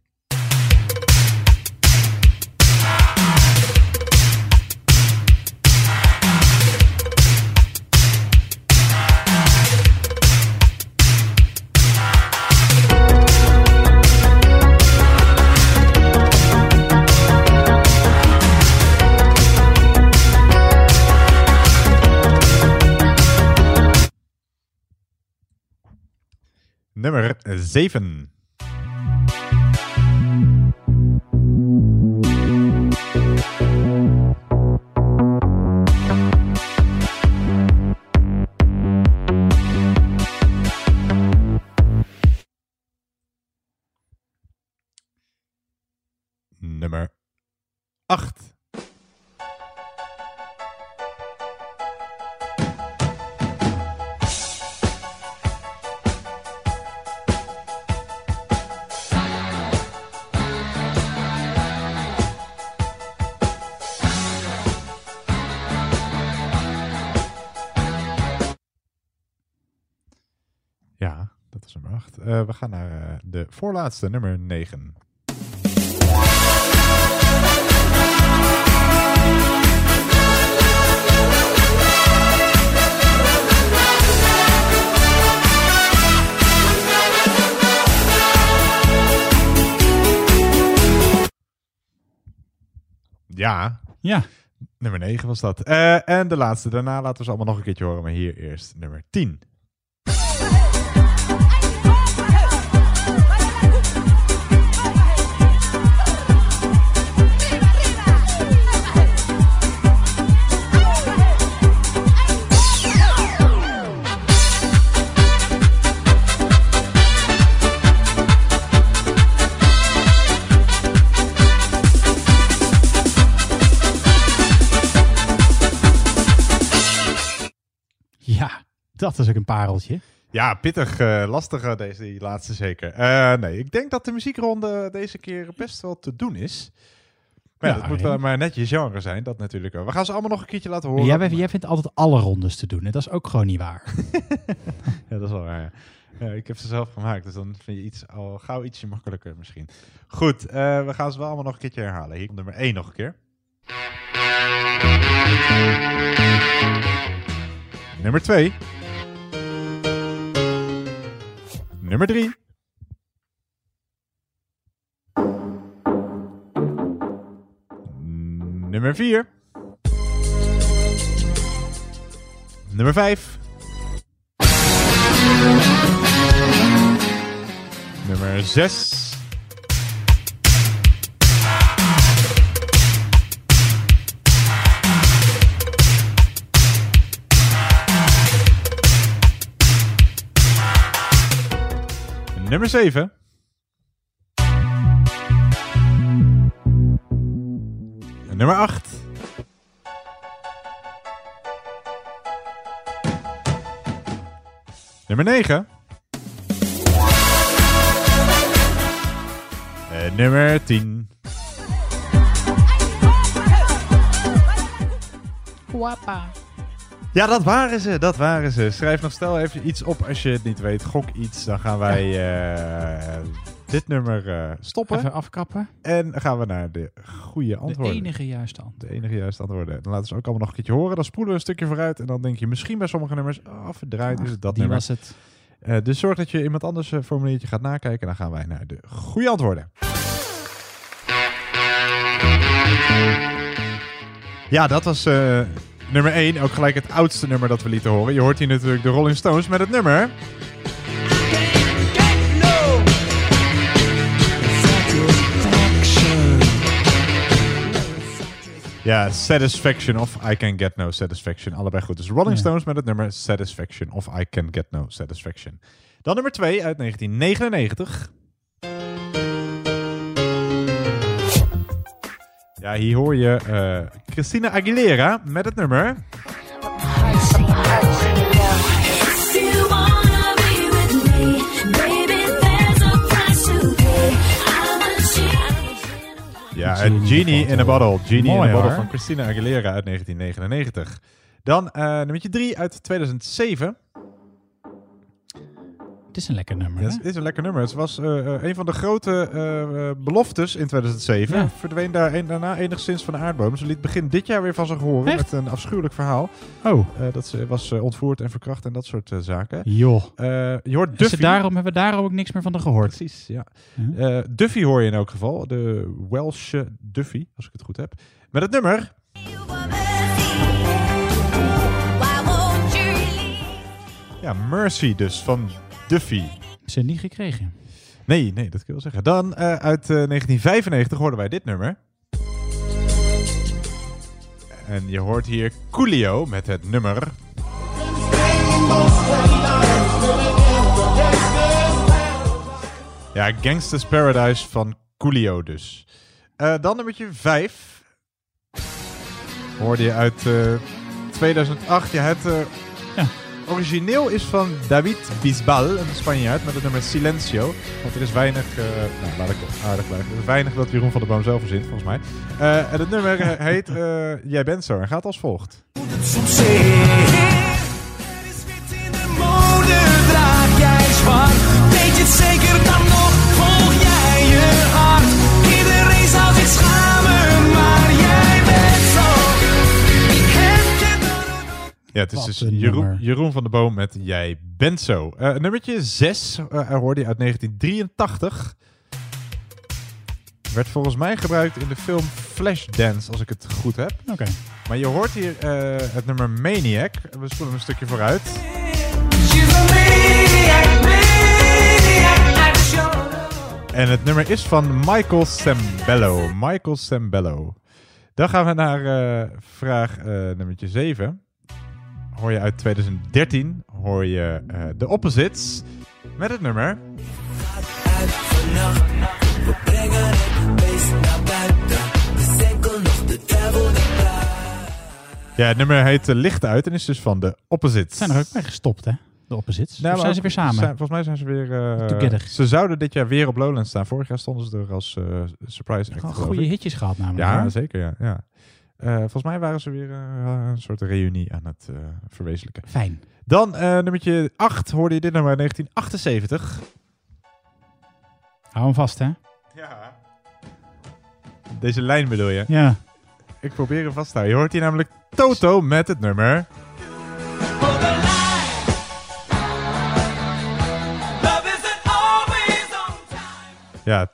Nummer 7. Nummer 8. We gaan naar eh, de voorlaatste, nummer 9. Ja. Ja. Nummer 9 was dat. Eh, en de laatste daarna laten we ze allemaal nog een keertje horen. Maar hier eerst nummer 10. Dat is ook een pareltje. Ja, pittig, eh, lastig deze die laatste zeker. Eh, nee, ik denk dat de muziekronde deze keer best wel te doen is. Maar ja, Ja, dat moet wel maar net je genre zijn, dat natuurlijk ook. We gaan ze allemaal nog een keertje laten horen. Jij, jij vindt altijd alle rondes te doen. Dat is ook gewoon niet waar. <laughs> Ja, dat is wel waar. Ja. Ja, ik heb ze zelf gemaakt, dus dan vind je iets al gauw ietsje makkelijker misschien. Goed, eh, we gaan ze wel allemaal nog een keertje herhalen. Hier komt nummer 1 nog een keer. Nummer 2. Nummer 3. Nummer 4. Nummer 5. Nummer 6. Nummer 7. Nummer 8. Nummer 9. En nummer 10. Guapa. Ja, dat waren ze. Dat waren ze. Schrijf nog snel even iets op als je het niet weet. Gok iets. Dan gaan wij eh, dit nummer eh, stoppen. Even afkappen. En dan gaan we naar de goede De antwoorden. enige juiste antwoord. De enige juiste antwoorden. Dan laten ze ook allemaal nog een keertje horen. Dan spoelen we een stukje vooruit. En dan denk je misschien bij sommige nummers... Oh, verdraaid is het dat Die nummer. was het. Eh, dus zorg dat je iemand anders een formuliertje gaat nakijken. En dan gaan wij naar de goede antwoorden. Ja, dat was nummer 1. Ook gelijk het oudste nummer dat we lieten horen. Je hoort hier natuurlijk de Rolling Stones met het nummer... Ja, Satisfaction of I Can Get No Satisfaction. Allebei goed. Dus Rolling. Stones met het nummer Satisfaction of I Can Get No Satisfaction. Dan nummer 2 uit 1999. Ja, hier hoor je eh, Christina Aguilera met het nummer... Ja, de Genie in a. Bottle. Genie Mooi, in a Bottle van Christina Aguilera uit 1999. Dan eh nummertje 3 uit 2007. Het is een lekker nummer. Ja, het is een lekker nummer. Het was eh, eh, een van de grote eh, beloftes in 2007. Ja. Verdween daar een, daarna enigszins van de aardboom. Ze liet begin dit jaar weer van zich horen Echt? met een afschuwelijk verhaal. Oh. Dat ze was ontvoerd en verkracht en dat soort zaken. Joh. Je hoort Duffy. daarom hebben we daarom ook niks meer van haar gehoord. Precies, ja. Duffy hoor je in elk geval. De Welsh Duffy, als ik het goed heb. Met het nummer... Ja, Mercy dus, van Duffy. Ze niet gekregen. Nee, nee, dat kun je wel zeggen. Dan eh, uit eh, 1995 hoorden wij dit nummer. En je hoort hier Coolio met het nummer... Ja, Gangsta's Paradise van Coolio dus. Eh, dan nummertje 5. Hoorde je uit eh, 2008. Ja, het eh, origineel is van David Bisbal, een Spanjaard, met het nummer Silencio. Want er is weinig, eh, nou laat ik aardig blijven, is weinig dat Jeroen van der Boom zelf verzint, volgens mij. Eh, en het nummer eh, heet Jij bent zo en gaat als volgt. Weet je zeker dan Ja, het is dus Jeroen. Jeroen van der Boom met Jij bent zo. Eh, nummertje 6 hoorde je uit 1983. Werd volgens mij gebruikt in de film Flashdance, als ik het goed heb. Oké. Maar je hoort hier eh, het nummer Maniac. We spoelen een stukje vooruit. En het nummer is van Michael Sembello. Michael Sembello. Dan gaan we naar eh, vraag eh nummertje 7. Hoor je uit 2013 hoor je eh de Opposites met het nummer. Ja, het nummer heet eh, Licht uit en is dus van de Opposites. Zijn er ook mee gestopt, hè? De opposites. Nou, zijn ze weer samen? zijn- volgens mij zijn ze weer... eh, Together. Ze zouden dit jaar weer op Lowlands staan. Vorig jaar stonden ze er als surprise act. Goede hitjes gehad namelijk. Ja, zeker. Ja, ja. Eh, volgens mij waren ze weer eh, een soort reunie aan het eh, verwezenlijken. Fijn. Dan nummertje 8 hoorde je dit nummer uit 1978. Hou hem vast, hè? Ja. Deze lijn bedoel je? Ja. Ik probeer hem vast te houden. Je hoort hier namelijk Toto met het nummer. Ja,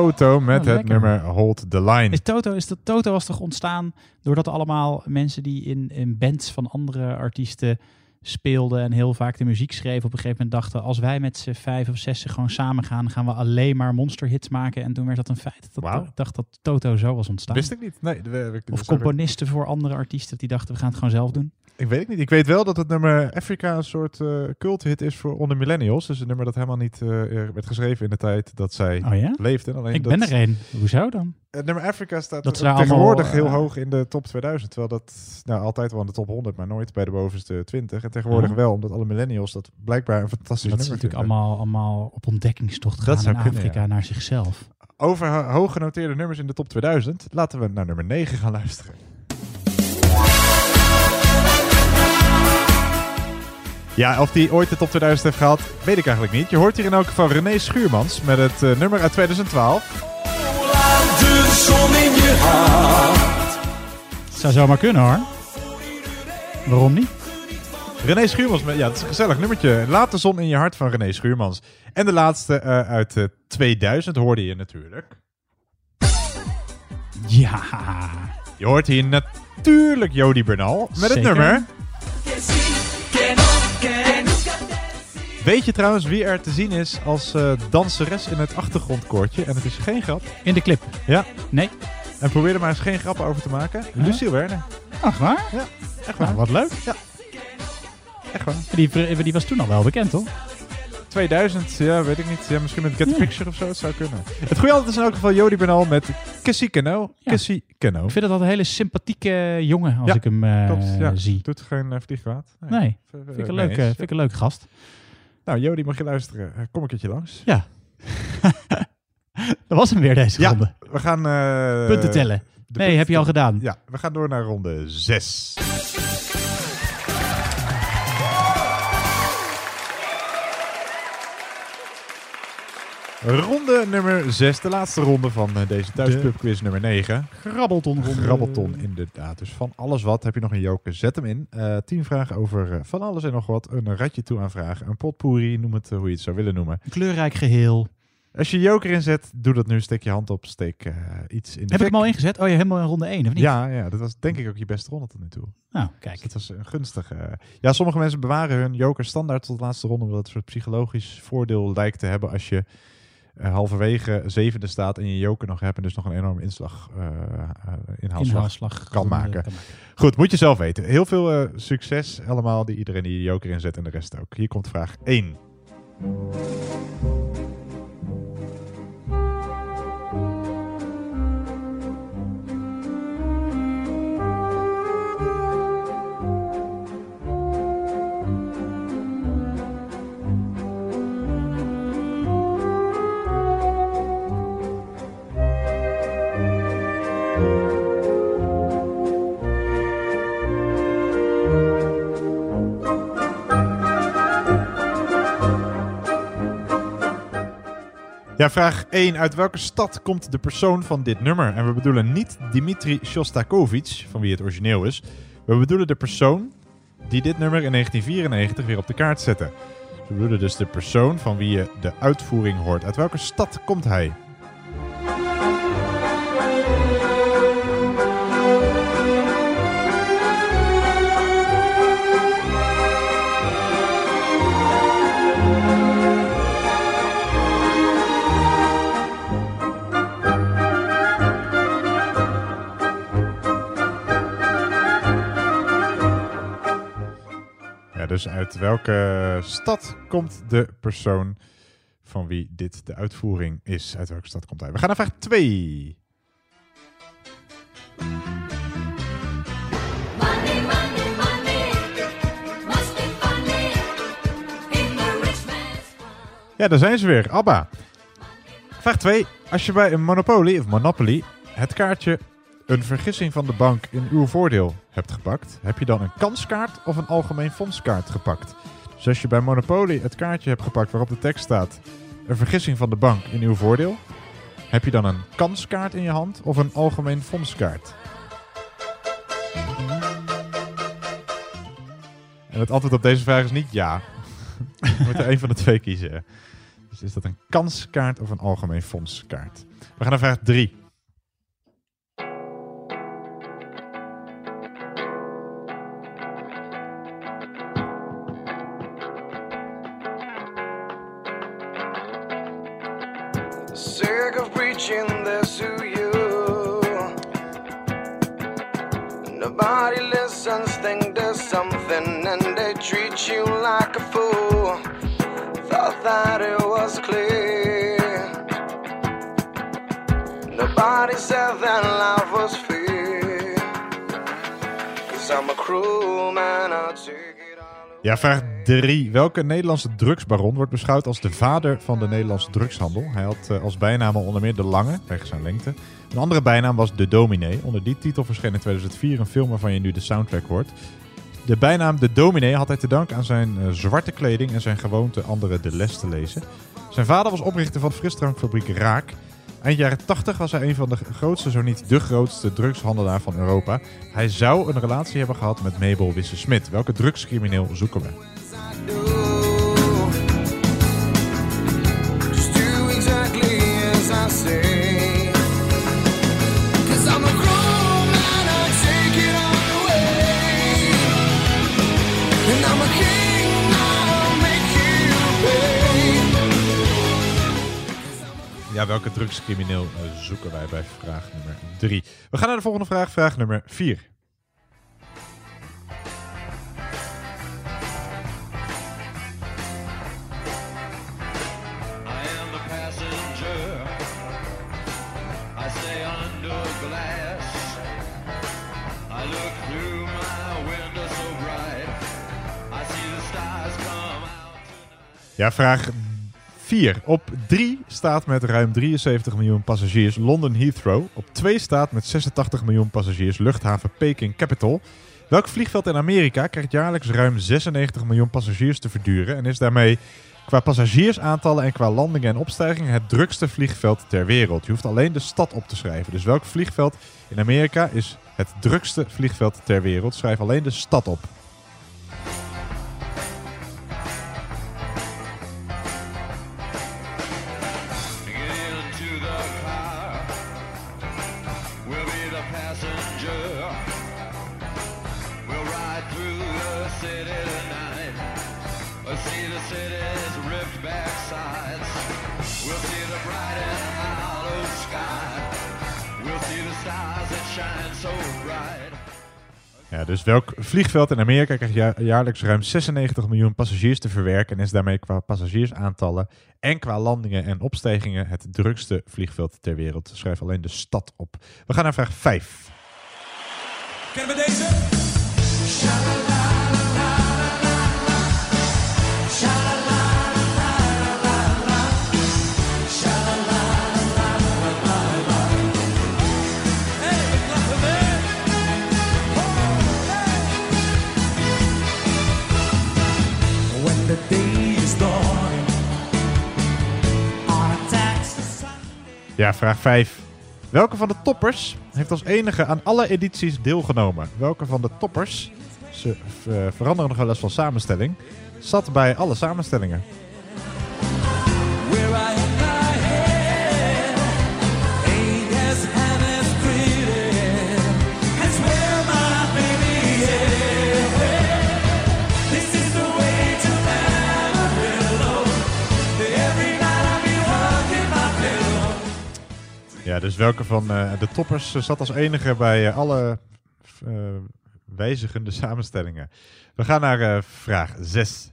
Toto met Oh, het lekker. nummer Hold the Line. Is Toto, is dat, Toto was toch ontstaan doordat allemaal mensen die in, in bands van andere artiesten speelden en heel vaak de muziek schreven, op een gegeven moment dachten, als wij met z'n vijf of zes gewoon samen gaan, gaan we alleen maar monsterhits maken. En toen werd dat een feit. Dat. Ik dacht dat Toto zo was ontstaan. Wist ik niet. Nee, we- we- we- Of componisten voor andere artiesten die dachten, we gaan het gewoon zelf doen. Ik weet het niet. Ik weet wel dat het nummer Afrika een soort eh culthit is voor onder millennials. Dus een nummer dat helemaal niet eh, werd geschreven in de tijd dat zij Oh ja? leefden. Alleen Ik dat, ben er een. Hoezo dan? Het nummer Afrika staat Dat tegenwoordig allemaal, heel eh, hoog in de top 2000. Terwijl dat nou, altijd wel in de top 100, maar nooit bij de bovenste 20. En tegenwoordig Oh. wel, omdat alle millennials dat blijkbaar een fantastisch Dat ze nummer natuurlijk vinden. allemaal, allemaal op ontdekkingstocht Dat gaan in kunnen, Afrika ja. naar zichzelf. Over ho- hoog genoteerde nummers in de top 2000. Laten we naar nummer 9 gaan luisteren. Ja, of die ooit de top 2000 heeft gehaald, weet ik eigenlijk niet. Je hoort hier in elk geval René Schuurmans met het eh, nummer uit 2012. Laat de zon in je hart. Zou zomaar kunnen hoor. Waarom niet? René Schuurmans, met, ja, dat is een gezellig nummertje. Laat de zon in je hart van René Schuurmans. En de laatste eh, uit eh, 2000 hoorde je natuurlijk. Ja. Je hoort hier natuurlijk Jody Bernal met het Zeker. nummer. Weet je trouwens wie er te zien is als eh, danseres in het achtergrondkoortje? En het is geen grap. In de clip? Ja. Nee. En probeer er maar eens geen grappen over te maken. Lucie Werner. Ach, waar? Ja, echt waar. Nou, wat leuk. Ja. Echt waar. Die, die was toen al wel bekend, toch? 2000, ja, weet ik niet. Ja, misschien met Get Picture of zo, het zou kunnen. Het goede altijd is in elk geval Jody Bernal met Kissy Keno. Kissy Keno. Ik vind het altijd een hele sympathieke jongen als Ja, ik hem eh, klopt, ja. zie. Doet geen uh, vliegkwaad. Nee, V- vind ik, eh, een leuke, vind ik een leuke gast. Nou, Jody, mag je luisteren? Eh, Kom een keertje langs. Ja. <laughs> Dat was hem weer deze Ja, ronde. we gaan... eh, Punten tellen. Nee, heb je al gedaan. Ja, we gaan door naar ronde 6. Ronde nummer 6, de laatste ronde van eh, deze thuispubquiz nummer 9. Grabbelton ronde. Grabbelton, inderdaad. Dus van alles wat heb je nog een joker, zet hem in. Eh 10 vragen over eh, van alles en nog wat. Een ratje toe aan vragen, een potpourri, noem het hoe je het zou willen noemen. Een kleurrijk geheel. Als je joker inzet, doe dat nu. Steek je hand op, steek iets in de Heb ik hem al ingezet? Oh ja, helemaal in ronde 1, of niet? Ja, ja, dat was denk ik ook je beste ronde tot nu toe. Nou, kijk. Dus dat was een gunstige. Ja, sommige mensen bewaren hun joker standaard tot de laatste ronde, omdat het een soort psychologisch voordeel lijkt te hebben als je halverwege zevende staat en je joker nog hebt en dus nog een enorme inslag, eh, eh, inhaalslag, Inhaalslag kan maken. kan Goed, moet je zelf weten. Heel veel eh, succes allemaal, die iedereen die joker inzet en de rest ook. Hier komt vraag 1. Ja, vraag 1. Uit welke stad komt de persoon van dit nummer? En we bedoelen niet Dimitri Shostakovich, van wie het origineel is. We bedoelen de persoon die dit nummer in 1994 weer op de kaart zette. We bedoelen dus de persoon van wie je de uitvoering hoort. Uit welke stad komt hij? Dus uit welke stad komt de persoon van wie dit de uitvoering is? Uit welke stad komt hij? We gaan naar vraag 2. Money, money, money. Must be funny in the rich man's Ja, daar zijn ze weer. Abba. Vraag 2. Als je bij een Monopoly of Monopoly het kaartje een vergissing van de bank in uw voordeel hebt gepakt, heb je dan een kanskaart of een algemeen fondskaart gepakt? Dus als je bij Monopoly het kaartje hebt gepakt waarop de tekst staat een vergissing van de bank in uw voordeel, heb je dan een kanskaart in je hand of een algemeen fondskaart? En het antwoord op deze vraag is niet ja. Je moet er één van de twee kiezen. Dus is dat een kanskaart of een algemeen fondskaart? We gaan naar vraag 3. Ja, vraag 3. Welke Nederlandse drugsbaron wordt beschouwd als de vader van de Nederlandse drugshandel? Hij had eh, als bijnaam onder meer De Lange, wegens zijn lengte. Een andere bijnaam was De Dominee. Onder die titel verscheen in 2004 een film waarvan je nu de soundtrack hoort. De bijnaam De Dominee had hij te danken aan zijn eh, zwarte kleding en zijn gewoonte anderen de les te lezen. Zijn vader was oprichter van frisdrankfabriek Raak. Eind jaren 80 was hij een van de grootste, zo niet de grootste drugshandelaar van Europa. Hij zou een relatie hebben gehad met Mabel Wisse-Smit. Welke drugscrimineel zoeken we? Exactly as I. Ja, welke drugscrimineel eh, zoeken wij bij vraag nummer 3? We gaan naar de volgende vraag, vraag nummer 4. I am the passenger. I stay under glass. I look through my window so bright. I see the stars come out. Ja, vraag 4. Op 3 staat met ruim 73 miljoen passagiers London Heathrow. Op 2 staat met 86 miljoen passagiers luchthaven Peking Capital. Welk vliegveld in Amerika krijgt jaarlijks ruim 96 miljoen passagiers te verduren en is daarmee qua passagiersaantallen en qua landingen en opstijgingen het drukste vliegveld ter wereld? Je hoeft alleen de stad op te schrijven. Dus welk vliegveld in Amerika is het drukste vliegveld ter wereld? Schrijf alleen de stad op. Dus welk vliegveld in Amerika krijgt ja- jaarlijks ruim 96 miljoen passagiers te verwerken en is daarmee qua passagiersaantallen en qua landingen en opstijgingen het drukste vliegveld ter wereld? Schrijf alleen de stad op. We gaan naar vraag 5. Kennen we deze? Ja, vraag 5. Welke van de toppers heeft als enige aan alle edities deelgenomen? Welke van de toppers, ze eh, veranderen nog wel eens van samenstelling, zat bij alle samenstellingen? Dus welke van eh, de toppers eh, zat als enige bij eh, alle wijzigende samenstellingen? We gaan naar vraag 6.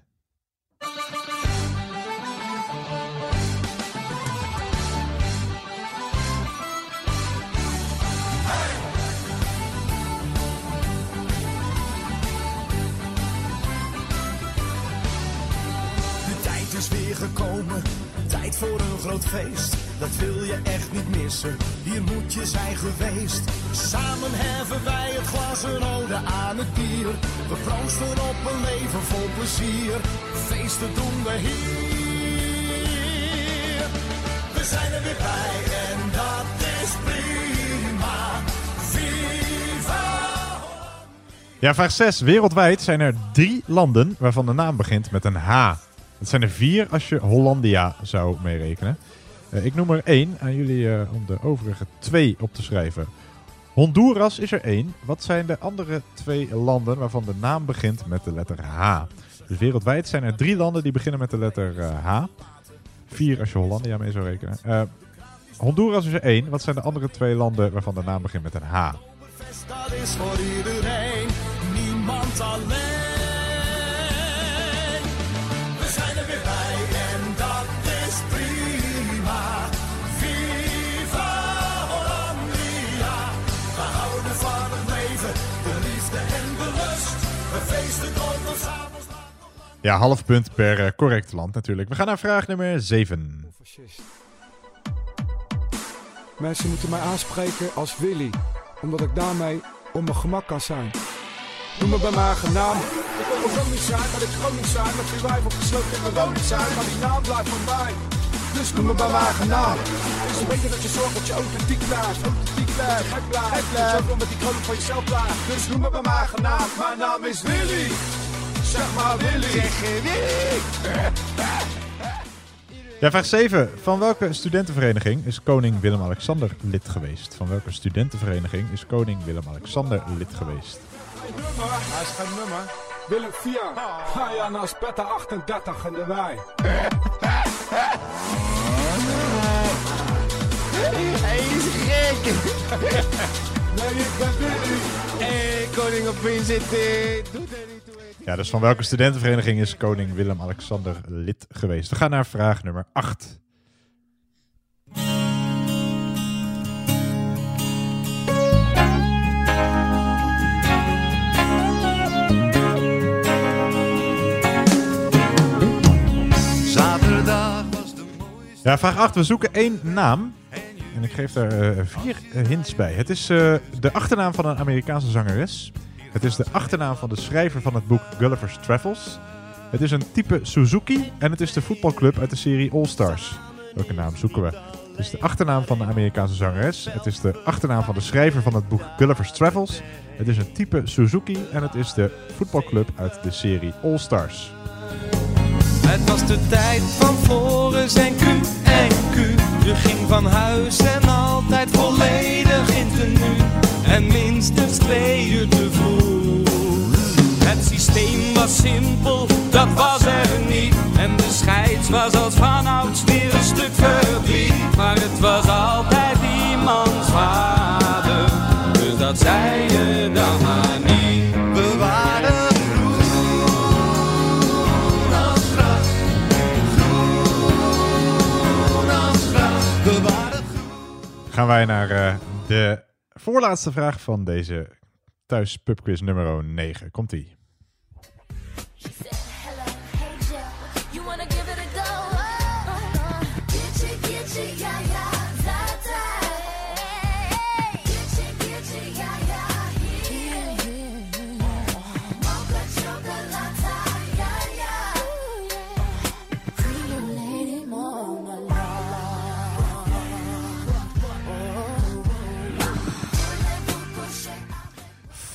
Groot feest. Dat wil je echt niet missen, hier moet je zijn geweest. Samen heffen wij het glas een ode aan het bier. We proosten op een leven vol plezier. Feesten doen we hier. We zijn er weer bij en dat is prima. Viva! Ja, vraag 6. Wereldwijd zijn er drie landen waarvan de naam begint met een H. Dat zijn er vier als je Hollandia zou meerekenen. Eh, ik noem er één aan jullie eh, om de overige twee op te schrijven. Honduras is er één. Wat zijn de andere twee landen waarvan de naam begint met de letter H? Dus wereldwijd zijn er drie landen die beginnen met de letter eh, H. Vier als je Hollandia mee zou rekenen. Honduras is er één. Wat zijn de andere twee landen waarvan de naam begint met een H? Is voor iedereen, niemand alleen. Ja, half punt per eh, correct land natuurlijk. We gaan naar vraag nummer 7. Mensen moeten mij aanspreken als Willy, omdat ik daarmee op mijn gemak kan zijn. Noem me bij mijn eigen naam. Ik wil wel niet zijn, maar ik gewoon niet zijn. Met die wijf opgesloten in mijn woning zijn, maar die naam blijft van mij. Dus noem me bij mijn eigen is een beetje dat je zorgt dat je authentiek blijft. Authentiek blijft, gek blijft. Gek blijft. Ook met die kroon van jezelf blijft. Dus noem me bij mijn eigen. Mijn naam is Willy. Zeg maar Willy. Zeg Willy. Ja, vraag 7. Van welke studentenvereniging is koning Willem-Alexander lid geweest? Van welke studentenvereniging is koning Willem-Alexander lid geweest? Nummer, hij is geen nummer. Willem 4. Ga ja naar Spetta 38 in de wei. Hij is gek. nee, ik ben Willy. Hey, koning op Vincent. Doet er niet. Ja, dus van welke studentenvereniging is koning Willem-Alexander lid geweest? We gaan naar vraag nummer 8. Zaterdag was de Ja, vraag 8. We zoeken één naam. En ik geef daar eh, vier eh, hints bij. Het is eh, de achternaam van een Amerikaanse zangeres. Het is de achternaam van de schrijver van het boek Gulliver's Travels. Het is een type Suzuki. En het is de voetbalclub uit de serie All Stars. Welke naam zoeken we? Het is de achternaam van de Amerikaanse zangeres. Het is de achternaam van de schrijver van het boek Gulliver's Travels. Het is een type Suzuki. En het is de voetbalclub uit de serie All Stars. Het was de tijd van Floris en Q en Q. Je ging van huis en altijd volledig in tenue. En minstens twee uur te vroeg. Het systeem was simpel, dat was er niet. En de scheids was als vanouds weer een stuk verdriet. Maar het was altijd iemands vader. Dus dat zei je dan maar niet. Waren. We waren gaan wij naar eh, de voorlaatste vraag van deze thuis pubquiz nummer 9. Komt-ie.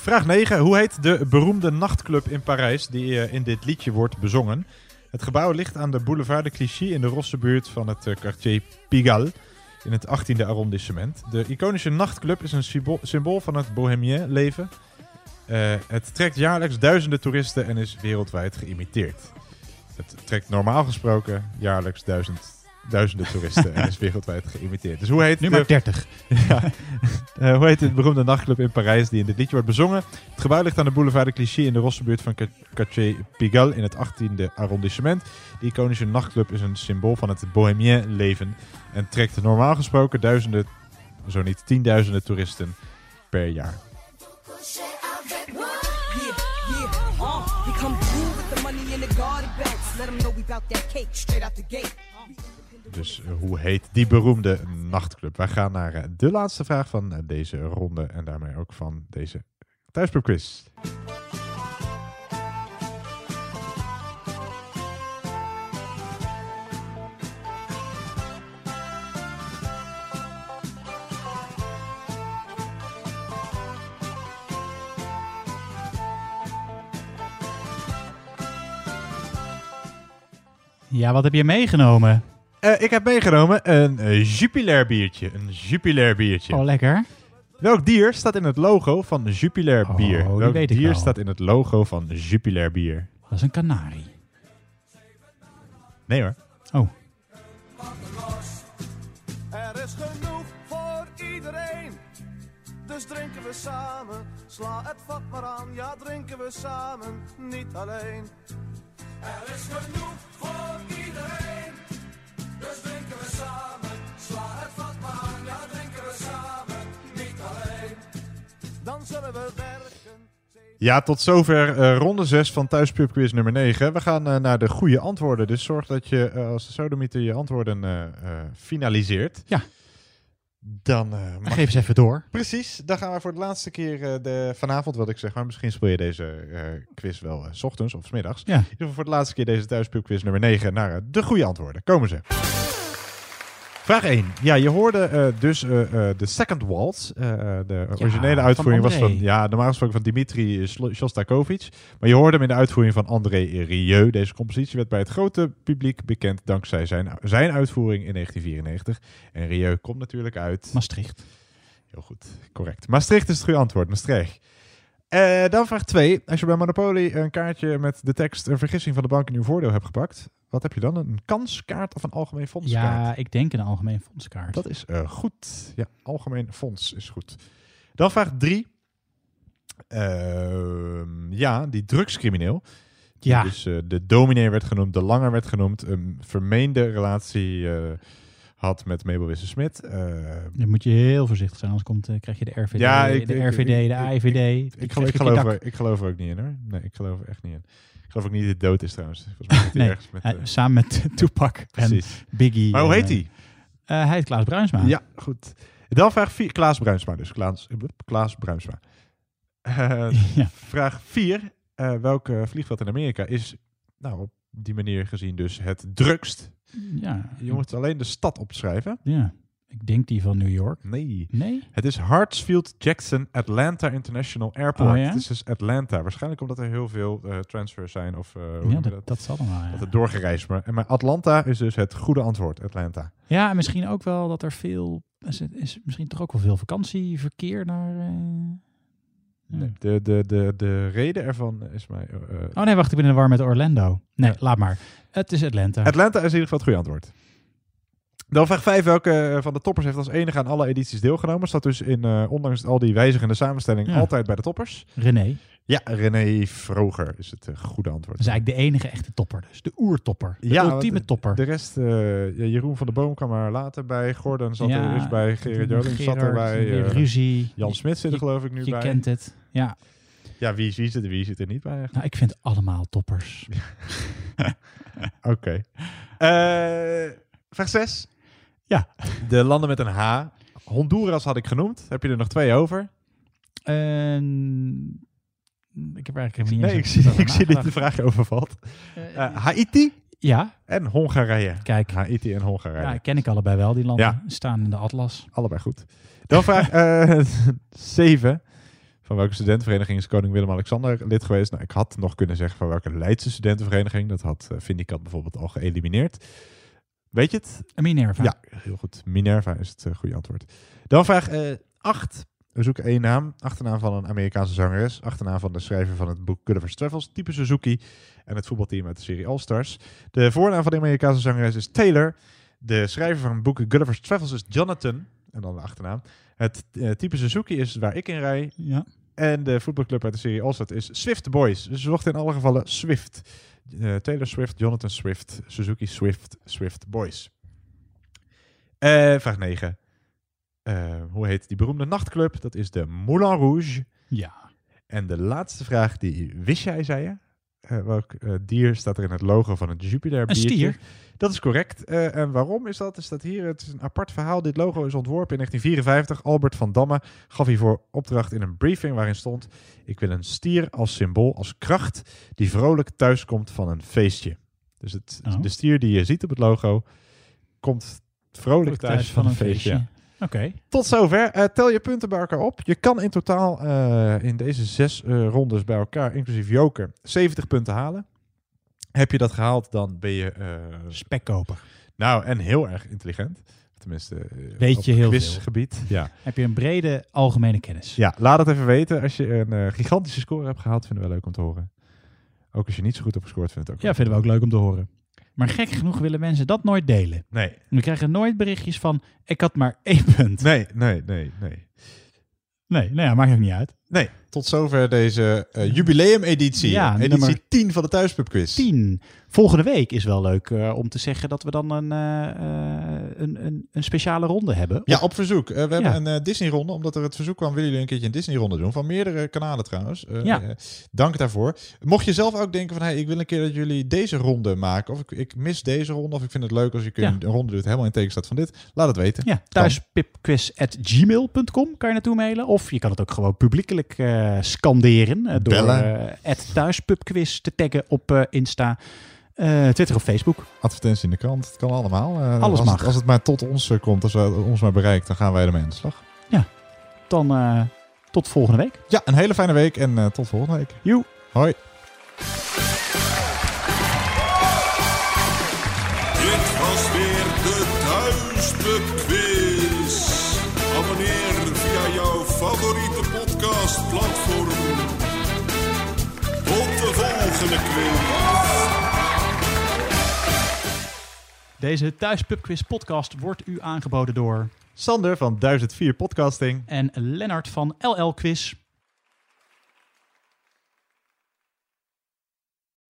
Vraag 9. Hoe heet de beroemde nachtclub in Parijs die eh, in dit liedje wordt bezongen? Het gebouw ligt aan de boulevard de Clichy in de rosse buurt van het eh, quartier Pigalle in het 18e arrondissement. De iconische nachtclub is een symbool, van het bohemien leven. Eh, het trekt jaarlijks duizenden toeristen en is wereldwijd geïmiteerd. Het trekt normaal gesproken jaarlijks duizend, duizenden toeristen en is wereldwijd geïmiteerd. Dus hoe heet Nu maar de- 30. <laughs> ja. <laughs> Eh, hoe heet het beroemde nachtclub in Parijs die in dit liedje wordt bezongen? Het gebouw ligt aan de boulevard de Clichy in de rosse buurt van Qua- Quartier Pigalle in het 18e arrondissement. De iconische nachtclub is een symbool van het bohemien leven en trekt normaal gesproken duizenden, zo niet tienduizenden toeristen per jaar. Yeah, yeah, Dus eh, hoe heet die beroemde nachtclub? Wij gaan naar eh, de laatste vraag van eh, deze ronde en daarmee ook van deze thuispubquiz. Ja, wat heb je meegenomen? Eh, ik heb meegenomen een eh, Jupiler biertje. Een Jupiler biertje. Oh, lekker. Welk dier staat in het logo van Jupiler bier? die Welk weet dier staat in het logo van Jupiler bier? Dat is een kanarie. Nee hoor. Oh. Er is genoeg voor iedereen. Dus drinken we samen. Sla het vat maar aan. Ja, drinken we samen. Niet alleen. Er is genoeg voor iedereen. Zullen we werken. Ja, tot zover eh, ronde 6 van Thuispubquiz nummer 9. We gaan eh, naar de goede antwoorden. Dus zorg dat je eh, als de sodemieter je antwoorden eh, eh, finaliseert. Ja. Dan eh, mag Geef eens even door. Precies, dan gaan we voor de laatste keer eh, de, vanavond, wil ik zeggen. Maar misschien speel je deze eh, quiz wel s ochtends of s middags. Ja. In ieder geval voor de laatste keer deze thuispubquiz nummer 9 naar de goede antwoorden. Komen ze. Vraag 1. Ja, je hoorde eh, dus eh, de Second Waltz. De originele uitvoering was van, ja, normaal gesproken van Dimitri Shostakovich. Maar je hoorde hem in de uitvoering van André Rieu. Deze compositie werd bij het grote publiek bekend dankzij zijn, zijn uitvoering in 1994. En Rieu komt natuurlijk uit... Maastricht. Heel goed, correct. Maastricht is het goede antwoord, Maastricht. Eh, dan vraag 2. Als je bij Monopoly een kaartje met de tekst een vergissing van de bank in uw voordeel hebt gepakt, wat heb je dan? Een kanskaart of een algemeen fondskaart? Ja, ik denk een algemeen fondskaart. Dat is eh, goed. Ja, algemeen fonds is goed. Dan vraag 3. ja, die drugscrimineel. Die Ja. Dus eh, de dominee werd genoemd, de langer werd genoemd. Een vermeende relatie had met Mabel Wisse-Smit. Eh, Dan moet je heel voorzichtig zijn, anders komt, eh, krijg je de RVD, Ja, ik- de RVD, ik- de AIVD. Ik, Die ik, geloof dak. er, ik geloof er ook niet in hoor. Nee, ik geloof er echt niet in. Ik geloof ook niet dat hij dood is trouwens. Volgens mij Nee, met, eh, samen met <laughs> Tupac en. Biggie. Maar hoe heet hij? hij heet Klaas Bruinsma. Ja, goed. Dan vraag 4. Klaas Bruinsma dus. Klaas, Klaas Bruinsma. <laughs> Ja. Vraag 4. welke vliegveld in Amerika is nou, op die manier gezien dus het drukst? Ja. Je moet alleen de stad opschrijven. Ja. Ik denk die van New York. Nee. Nee? Het is Hartsfield Jackson Atlanta International Airport. Oh, ja? Het is dus Atlanta. Waarschijnlijk omdat er heel veel eh, transfers zijn. Of, eh, hoe Ja, dat, dat zal dan ja. Dat het doorgereisd. Maar, maar Atlanta is dus het goede antwoord. Atlanta. Ja, en misschien ook wel dat er veel... Is misschien toch ook wel veel vakantieverkeer naar... eh, Nee, de, de, de, de reden ervan is mij... eh, eh, Oh nee, wacht, ik ben in de war met Orlando. Nee, laat maar. Het is Atlanta. Atlanta is in ieder geval het goede antwoord. Dan vraag 5. Welke van de toppers heeft als enige aan alle edities deelgenomen? Staat dus in, eh, ondanks al die wijzigende samenstelling, Ja. altijd bij de toppers. René. Ja, René Vroger is het eh, goede antwoord. Dat is eigenlijk de enige echte topper dus. De oertopper. De Ja, ultieme topper. De rest, eh, Jeroen van der Boom kwam er later bij. Gordon zat Ja, er eerst bij. Gerard Joling zat weer eh, ruzie. Jan Smit zit er Je- geloof ik nu je bij. kent het. Ja. Ja, wie, wie, zit er, wie zit er niet bij eigenlijk? Nou, ik vind allemaal toppers. <laughs> Oké. Vraag 6. Ja. De landen met een H. Honduras had ik genoemd. Heb je er nog twee over? En... Ik heb eigenlijk helemaal Nee, niet ik zie, <laughs> ik zie dat de vraag overvalt. Eh, Haiti Ja. en Hongarije. Kijk. Haiti en Hongarije. Ja, ken ik allebei wel. Die landen Ja. staan in de atlas. Allebei goed. Dan vraag <laughs> 7. van welke studentenvereniging is koning Willem-Alexander lid geweest? Nou, ik had nog kunnen zeggen van welke Leidse studentenvereniging. Dat had uh, Vindicat bijvoorbeeld al geëlimineerd. Weet je het? Minerva. Ja, heel goed. Minerva is het uh, goede antwoord. Dan vraag 8. We zoeken één naam. Achternaam van een Amerikaanse zangeres. Achternaam van de schrijver van het boek Gulliver's Travels. Type Suzuki. En het voetbalteam uit de serie All Stars. De voornaam van de Amerikaanse zangeres is Taylor. De schrijver van het boek Gulliver's Travels is Jonathan. En dan de achternaam. Het uh, type Suzuki is waar ik in rij. Ja. En de voetbalclub uit de serie All Stars is Swift Boys. Dus we zochten in alle gevallen Swift. Uh, Taylor Swift, Jonathan Swift, Suzuki Swift, Swift Boys. Uh, vraag 9. Uh, hoe heet die beroemde nachtclub? Dat is de Moulin Rouge. Ja. En de laatste vraag, die wist jij, zei je? Uh, welk uh, dier staat er in het logo van het Jupiler Een stier. Dat is correct. Uh, en waarom is dat? Is dat hier? Het is een apart verhaal. Dit logo is ontworpen in 1954. Albert van Damme gaf hiervoor opdracht in een briefing waarin stond: Ik wil een stier als symbool, als kracht, die vrolijk thuiskomt van een feestje. Dus het, Oh. de stier die je ziet op het logo komt vrolijk thuis, thuis van, van een feestje. feestje. Oké. Okay. Tot zover. Uh, tel je punten bij elkaar op. Je kan in totaal uh, in deze zes uh, rondes bij elkaar, inclusief joker, 70 punten halen. Heb je dat gehaald, dan ben je... Spekkoper. Nou, en heel erg intelligent. Tenminste, weet je heel veel. Ja. Heb je een brede algemene kennis. Ja, laat het even weten. Als je een gigantische score hebt gehaald, vinden we leuk om te horen. Ook als je niet zo goed hebt gescoord, vindt het ook Ja, vinden we ook leuk om te horen. Maar gek genoeg willen mensen dat nooit delen. Nee. We krijgen nooit berichtjes van, ik had maar één punt. Nee, nee, nee, nee. Nee, nou ja, maakt ook niet uit. Nee, tot zover deze uh, jubileum-editie. Ja, editie nummer 10 van de Thuispubquiz. 10. Volgende week is wel leuk uh, om te zeggen dat we dan een, uh, een, een, een, speciale ronde hebben. Ja, op verzoek. we hebben een Disney-ronde, omdat er het verzoek kwam, willen jullie een keertje een Disney-ronde doen. Van meerdere kanalen trouwens. ja. dank daarvoor. Mocht je zelf ook denken van, hey, ik wil een keer dat jullie deze ronde maken. Of ik, ik mis deze ronde, of ik vind het leuk als je ja. een ronde doet helemaal in teken staat van dit. Laat het weten. Ja, thuispipquiz.gmail.com kan je naartoe mailen. Of je kan het ook gewoon publiekelijk uh, scanderen. Uh, door uh, thuispubquiz te taggen op Insta, Twitter of Facebook. Advertentie in de krant, het kan allemaal. Alles als mag. Het, als het maar tot ons komt, als het ons maar bereikt, dan gaan wij ermee aan de slag. Ja, dan tot volgende week. Ja, een hele fijne week en tot volgende week. Joe. Hoi. Podcastplatform. Tot de volgende quiz. Deze Thuispubquiz podcast wordt u aangeboden door... Sander van 1004 Podcasting. En Lennart van LL Quiz.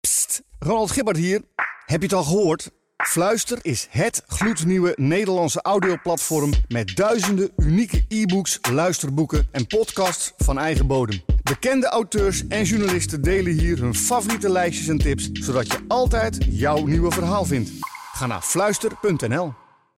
Psst, Ronald Gibbard hier. Heb je het al gehoord? Fluister is het gloednieuwe Nederlandse audioplatform met duizenden unieke e-books, luisterboeken en podcasts van eigen bodem. Bekende auteurs en journalisten delen hier hun favoriete lijstjes en tips, zodat je altijd jouw nieuwe verhaal vindt. Ga naar fluister.nl.